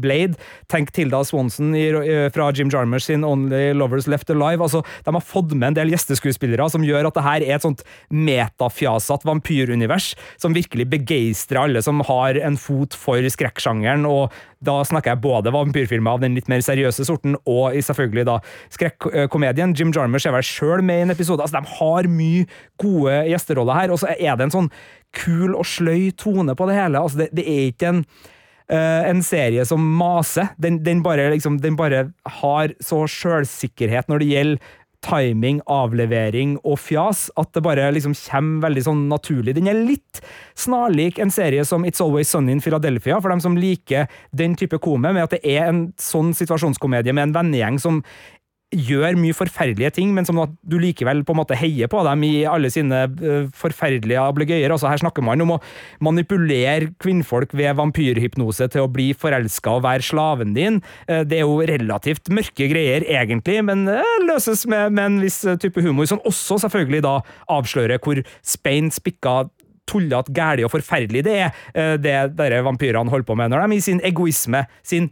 Blade. Tenk Tilda Swanson i, eh, fra Jim Jarmers sin Only Lovers Left Alive. Altså, de har fått med en del gjesteskuespillere som gjør at det her er et sånt metafjasete vampyrunivers som virkelig begeistrer alle som har en fot for skrekksjangeren. og da snakker jeg både vampyrfilmer av den litt mer seriøse sorten, og selvfølgelig da skrekkomedien. Jim Jarmers er vel sjøl med i en episode. altså De har mye gode gjesteroller her, og så er det en sånn kul og sløy tone på det hele. altså Det, det er ikke en en serie som maser. Den, den, bare, liksom, den bare har så sjølsikkerhet når det gjelder timing, avlevering og fjas at det bare liksom kommer veldig sånn naturlig. Den er litt snarlik en serie som It's Always Sunny in Philadelphia, for dem som liker den type kome, med at det er en sånn situasjonskomedie med en vennegjeng som gjør mye forferdelige ting, men som at du likevel på en måte heier på dem i alle sine uh, forferdelige ablegøyer. Altså, her snakker man om å manipulere kvinnfolk ved vampyrhypnose til å bli forelska og være slaven din. Uh, det er jo relativt mørke greier, egentlig, men uh, løses med, med, en viss type humor, som også selvfølgelig da avslører hvor spein spikka tullete, gæli og forferdelig det er, det dere vampyrene holder på med når de i sin egoisme, sin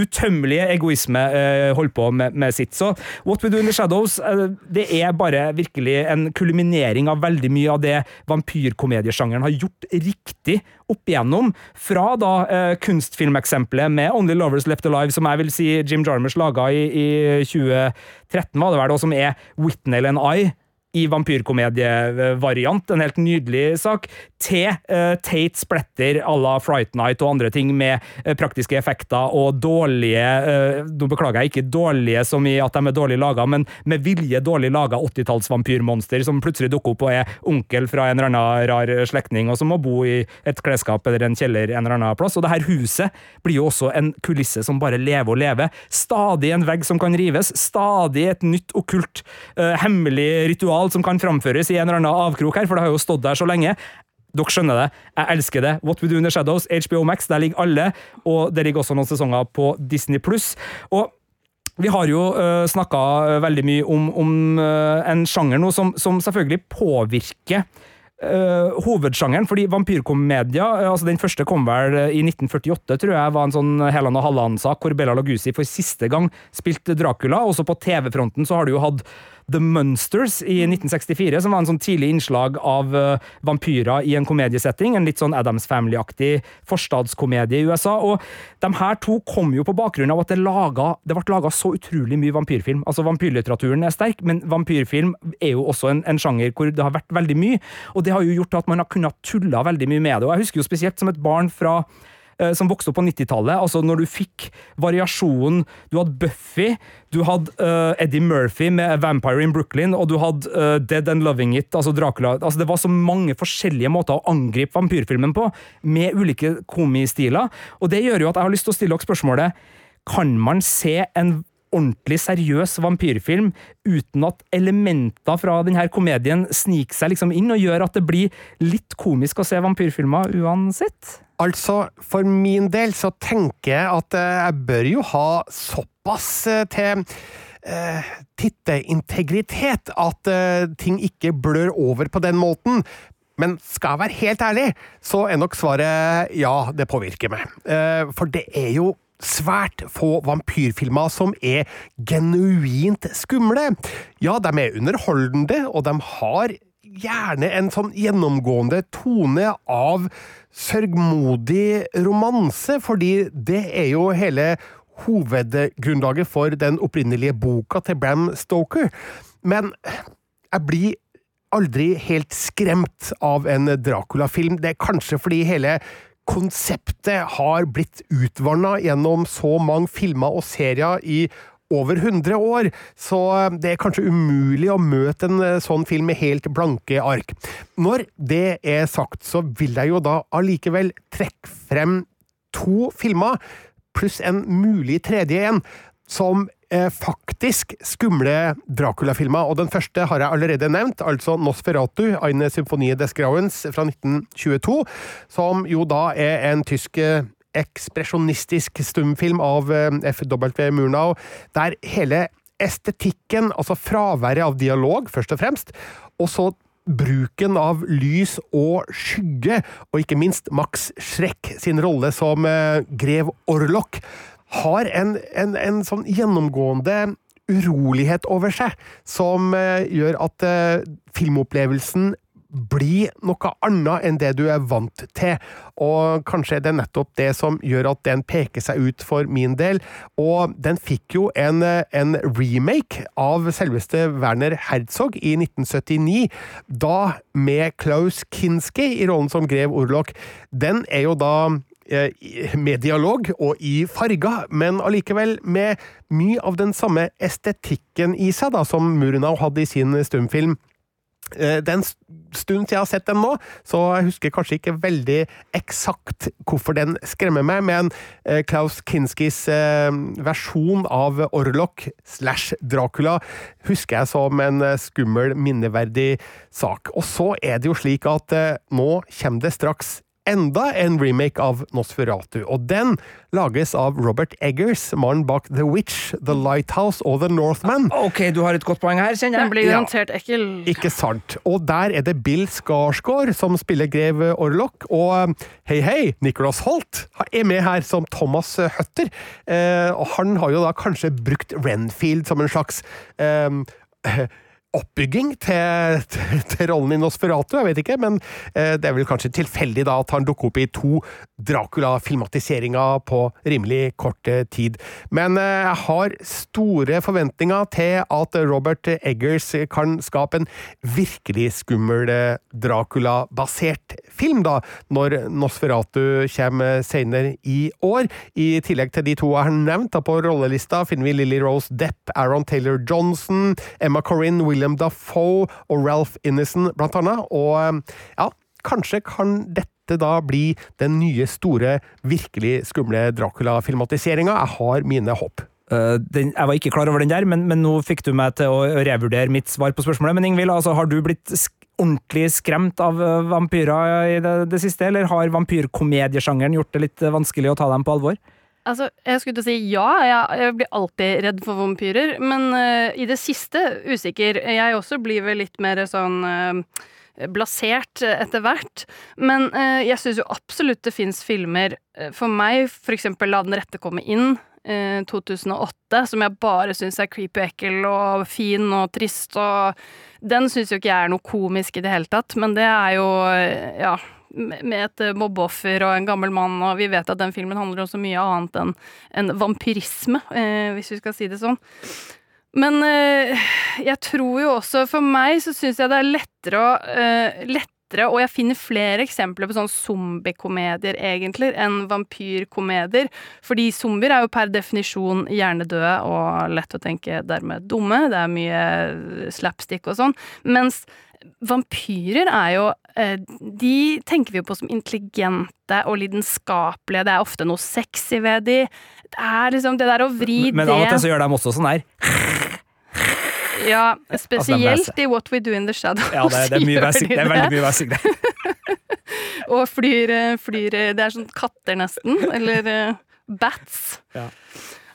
utømmelige egoisme uh, holdt på med, med, sitt. Så What We Do In The Shadows uh, det er bare virkelig en kulminering av veldig mye av det vampyrkomediesjangeren har gjort riktig opp igjennom. Fra da uh, kunstfilmeksempelet med Only Lovers Left Alive, som jeg vil si Jim Jarmers laga i, i 2013, var det vel, og som er Whitney and I i vampyrkomedievariant, en helt nydelig sak, til uh, Tate Splatter à la Fright Night og andre ting med uh, praktiske effekter og dårlige uh, Nå beklager jeg ikke dårlige som i at de er dårlig laga, men med vilje dårlig laga 80-tallsvampyrmonster som plutselig dukker opp og er onkel fra en eller annen rar slektning, og som må bo i et klesskap eller en kjeller en eller annen plass. Og det her huset blir jo også en kulisse som bare lever og lever. Stadig en vegg som kan rives, stadig et nytt okkult, hemmelig ritual som kan framføres i en eller annen avkrok her, for det har jo stått der så lenge. Dere skjønner det. Jeg elsker det. What We Do In The Shadows, HBO Max, der ligger alle. Og det ligger også noen sesonger på Disney Pluss. Og vi har jo uh, snakka veldig mye om, om uh, en sjanger nå som, som selvfølgelig påvirker Uh, hovedsjangeren, fordi vampyrkomedia uh, altså Den første kom vel uh, i 1948, tror jeg, var en sånn Helan og Halland-sak, hvor Bella Lagusi for siste gang spilte Dracula. Også på TV-fronten så har du jo hatt The Munsters i 1964, som var en sånn tidlig innslag av uh, vampyrer i en komediesetting. En litt sånn Adams Family-aktig forstadskomedie i USA. Og de her to kom jo på bakgrunn av at det, laget, det ble laga så utrolig mye vampyrfilm. Altså Vampyrlitteraturen er sterk, men vampyrfilm er jo også en, en, sjanger hvor det har vært veldig mye. Og det har jo gjort at man har kunnet tulla veldig mye med det. Og jeg husker jo spesielt som et barn fra Eh, som vokste opp på 90-tallet. Altså når du fikk variasjonen Du hadde Buffy, du hadde uh, Eddie Murphy med Vampire in Brooklyn, og du hadde uh, Dead and Loving It, altså Dracula. Altså det var så mange forskjellige måter å angripe vampyrfilmen på, med ulike komistiler. Og det gjør jo at jeg har lyst til å stille dere spørsmålet Kan man se en ordentlig seriøs vampyrfilm uten at elementer fra denne komedien sniker seg liksom inn og gjør at det blir litt komisk å se vampyrfilmer uansett? Altså, for min del så tenker jeg at eh, jeg bør jo ha såpass eh, til eh, titteintegritet at ting ikke blør over på den måten. Men skal jeg være helt ærlig, så er nok svaret ja, det påvirker meg. For det er jo svært få vampyrfilmer som er genuint skumle. Ja, de er underholdende, og de har gjerne en sånn gjennomgående tone av sørgmodig romanse, fordi det er jo hele hovedgrunnlaget for den opprinnelige boka til Bram Stoker. Men jeg blir aldri helt skremt av en Dracula-film. Det er kanskje fordi hele konseptet har blitt utvanna gjennom så mange filmer og serier i over 100 år, så det er kanskje umulig å møte en eh, sånn film med helt blanke ark. Når det er sagt, så vil jeg jo da allikevel trekke frem to filmer, pluss en mulig tredje en, som eh, faktisk skumle Dracula-filmer, og den første har jeg allerede nevnt, altså Nosferatu, Eine Symphonie des Grauens fra 1922, som jo da er en tysk eh, ekspresjonistisk stumfilm av eh, F.W. Murnau, der hele estetikken, altså fraværet av dialog, først og fremst, og så bruken av lys og skygge, og ikke minst Max Schreck sin rolle som grev Orlok, har en, en, en sånn gjennomgående urolighet over seg, som uh, gjør at filmopplevelsen blir noe annet enn det du er vant til. Og kanskje er det nettopp det som gjør at den peker seg ut for min del. Og den fikk jo en, eh, en remake av selveste Werner Herzog i 1979, da med Klaus Kinski i rollen som grev Orlok. Den er jo da med dialog og i farger, men allikevel med mye av den samme estetikken i seg da, som Murnau hadde i sin stumfilm Eh, det er en stund siden jeg har sett den nå, så jeg husker kanskje ikke veldig eksakt hvorfor den skremmer meg, men eh, Klaus Kinskis eh, versjon av Orlok slash Dracula husker jeg som en skummel, minneverdig sak. Og så er det jo slik at nå kommer det straks enda en remake av Nosferatu, og den lages av Robert Eggers, mannen bak The Witch, The Lighthouse og The Northman. Ok, du har et godt poeng her, kjenner jeg. Den blir garantert ja, ekkel. Ikke sant. Og der er det Bill Skarsgård som spiller grev Orlok, og hei, hei, Nicholas Holt er med her som Thomas Hutter. Eh, og han har jo da kanskje brukt Renfield som en slags eh, oppbygging til, til, til, rollen i Nosferatu, jeg vet ikke, men eh, det er vel kanskje tilfeldig da at han dukker opp i to Dracula-filmatiseringer på rimelig kort eh, tid. Men eh, jeg har store forventninger til at Robert Eggers kan skape en virkelig skummel eh, Dracula-basert film, da, når Nosferatu kommer senere i år. I tillegg til de to jeg har nevnt, da på rollelista finner vi Lily Rose Depp, Aaron Taylor Johnson, Emma Corinne William William Dafoe og Ralph Innocent, blant annet. Og eh, ja, kanskje kan dette da bli den nye, store, virkelig skumle Dracula-filmatiseringa. Jeg har mine håp. Uh, den, jeg var ikke klar over den der, men, men, nå fikk du meg til å revurdere mitt svar på spørsmålet. Men Ingvild, altså, har du blitt sk ordentlig skremt av uh, vampyrer i det, det, siste, eller har vampyrkomediesjangeren gjort det litt vanskelig å ta dem på alvor? Altså, jeg skulle til å si ja, jeg, jeg blir alltid redd for vampyrer, men uh, i det siste usikker. Jeg også blir vel litt mer sånn uh, blasert etter hvert. Men uh, jeg syns jo absolutt det fins filmer, for meg eksempel La den rette komme inn, 2008, som jeg bare syns er creepy ekkel og fin og trist og Den syns jo ikke jeg er noe komisk i det hele tatt, men det er jo, ja med et eh, mobbeoffer og en gammel mann, og vi vet at den filmen handler om så mye annet enn en vampyrisme, eh, hvis vi skal si det sånn. Men eh, jeg tror jo også For meg så syns jeg det er lettere å lettere, og jeg finner flere eksempler på sånn zombiekomedier, egentlig, enn vampyrkomedier. Fordi zombier er jo per definisjon hjernedøde og lett å tenke dermed dumme. Det er mye slapstick og sånn. Mens vampyrer er jo De tenker vi jo på som intelligente og lidenskapelige. Det er ofte noe sexy ved de. Det er liksom det der å vri det Men av og til så gjør de også sånn her. Ja, [LAUGHS] spesielt i What We Do In The Shadows. Ja, det, det, er, mye væsing, det er veldig mye væsing [LAUGHS] og flyr, eh, flyr, Det er sånn katter, nesten. [LAUGHS] Eller bats. Ja.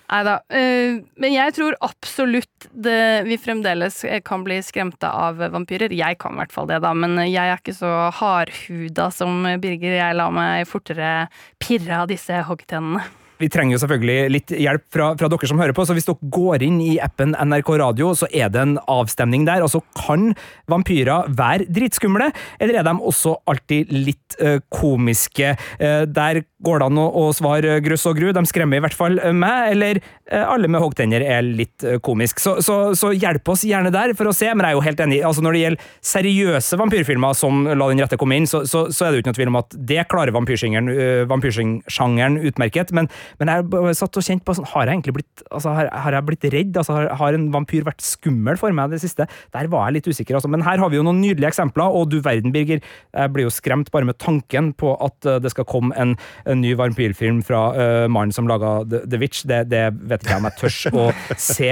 Nei da. Eh, men jeg tror absolutt det, vi fremdeles kan bli skremte av vampyrer. Jeg kan i hvert fall det, da, men jeg er ikke så hardhuda som Birger. Jeg lar meg fortere pirre av disse hoggtennene. Vi trenger jo selvfølgelig litt hjelp fra, fra, dere som hører på, så hvis dere går inn i appen NRK Radio, så er det en avstemning der. Altså, kan vampyrer være dritskumle, eller er de også alltid litt uh, komiske? Uh, der går det an å, å svare grøss og gru, de skremmer i hvert fall meg, eller uh, alle med hoggtenner er litt komisk. Så, så, så, hjelp oss gjerne der for å se, men jeg er jo helt enig. Altså, når det gjelder seriøse vampyrfilmer som La den rette komme inn, så, så, er det noe tvil om at det klarer vampyrsjangeren utmerket. men men jeg satt og kjente på sånn Har jeg egentlig blitt altså, har, har, jeg blitt redd? Altså, har, har, en vampyr vært skummel for meg det siste? Der var jeg litt usikker, altså. Men her har vi jo noen nydelige eksempler, og du verden, Birger. Jeg blir jo skremt bare med tanken på at det skal komme en, en ny vampyrfilm fra uh, mannen som laga The, The, Witch. Det, det vet ikke jeg om jeg tørs å se,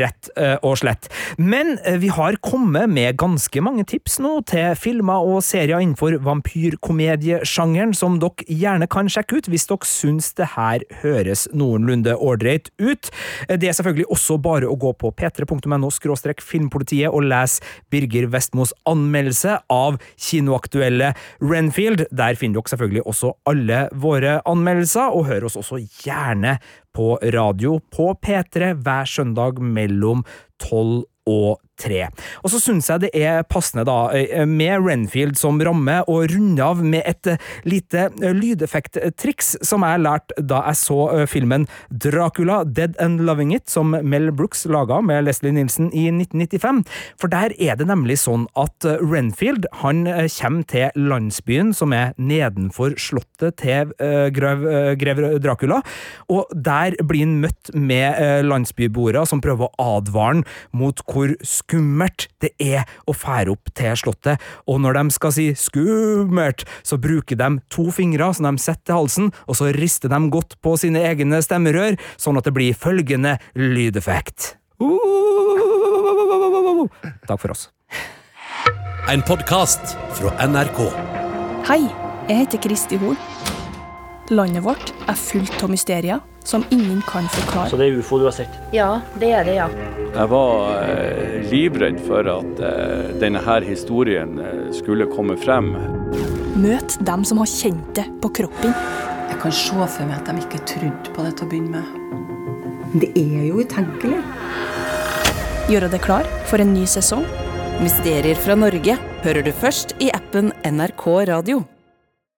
rett uh, og slett. Men uh, vi har kommet med ganske mange tips nå til filmer og serier innenfor vampyrkomediesjangeren som dere gjerne kan sjekke ut hvis dere syns det her høres noenlunde ålreit ut. Det er selvfølgelig også bare å gå på p3.no filmpolitiet og lese Birger Vestmos anmeldelse av kinoaktuelle Renfield. Der finner dere selvfølgelig også alle våre anmeldelser, og hør oss også gjerne på radio på P3 hver søndag mellom 12 og tre. Og så syns jeg det er passende, da, med Renfield som ramme, å runde av med et lite lydeffekttriks som jeg lærte da jeg så filmen Dracula Dead and Loving It, som Mel Brooks laga med Leslie Nilsen i 1995. For der er det nemlig sånn at Renfield han kommer til landsbyen som er nedenfor slottet til grev Dracula, og der blir han møtt med landsbyboere som prøver å advare han mot hvor skummelt det er å fære opp til Slottet, og når de skal si skummelt, så bruker de to fingre som de setter til halsen, og så rister de godt på sine egne stemmerør, sånn at det blir følgende lydeffekt. Takk for oss. En podkast fra NRK. Hei, jeg heter Kristi Hol. Landet vårt er fullt av mysterier som ingen kan forklare. Så det er ufo du har sett? Ja, det er det, ja. Jeg var eh, livredd for at eh, denne her historien eh, skulle komme frem. Møt dem som har kjent det på kroppen. Jeg kan se for meg at de ikke trodde på det til å begynne med. Det er jo utenkelig. Gjøre det klar for en ny sesong. Mysterier fra Norge hører du først i appen NRK Radio.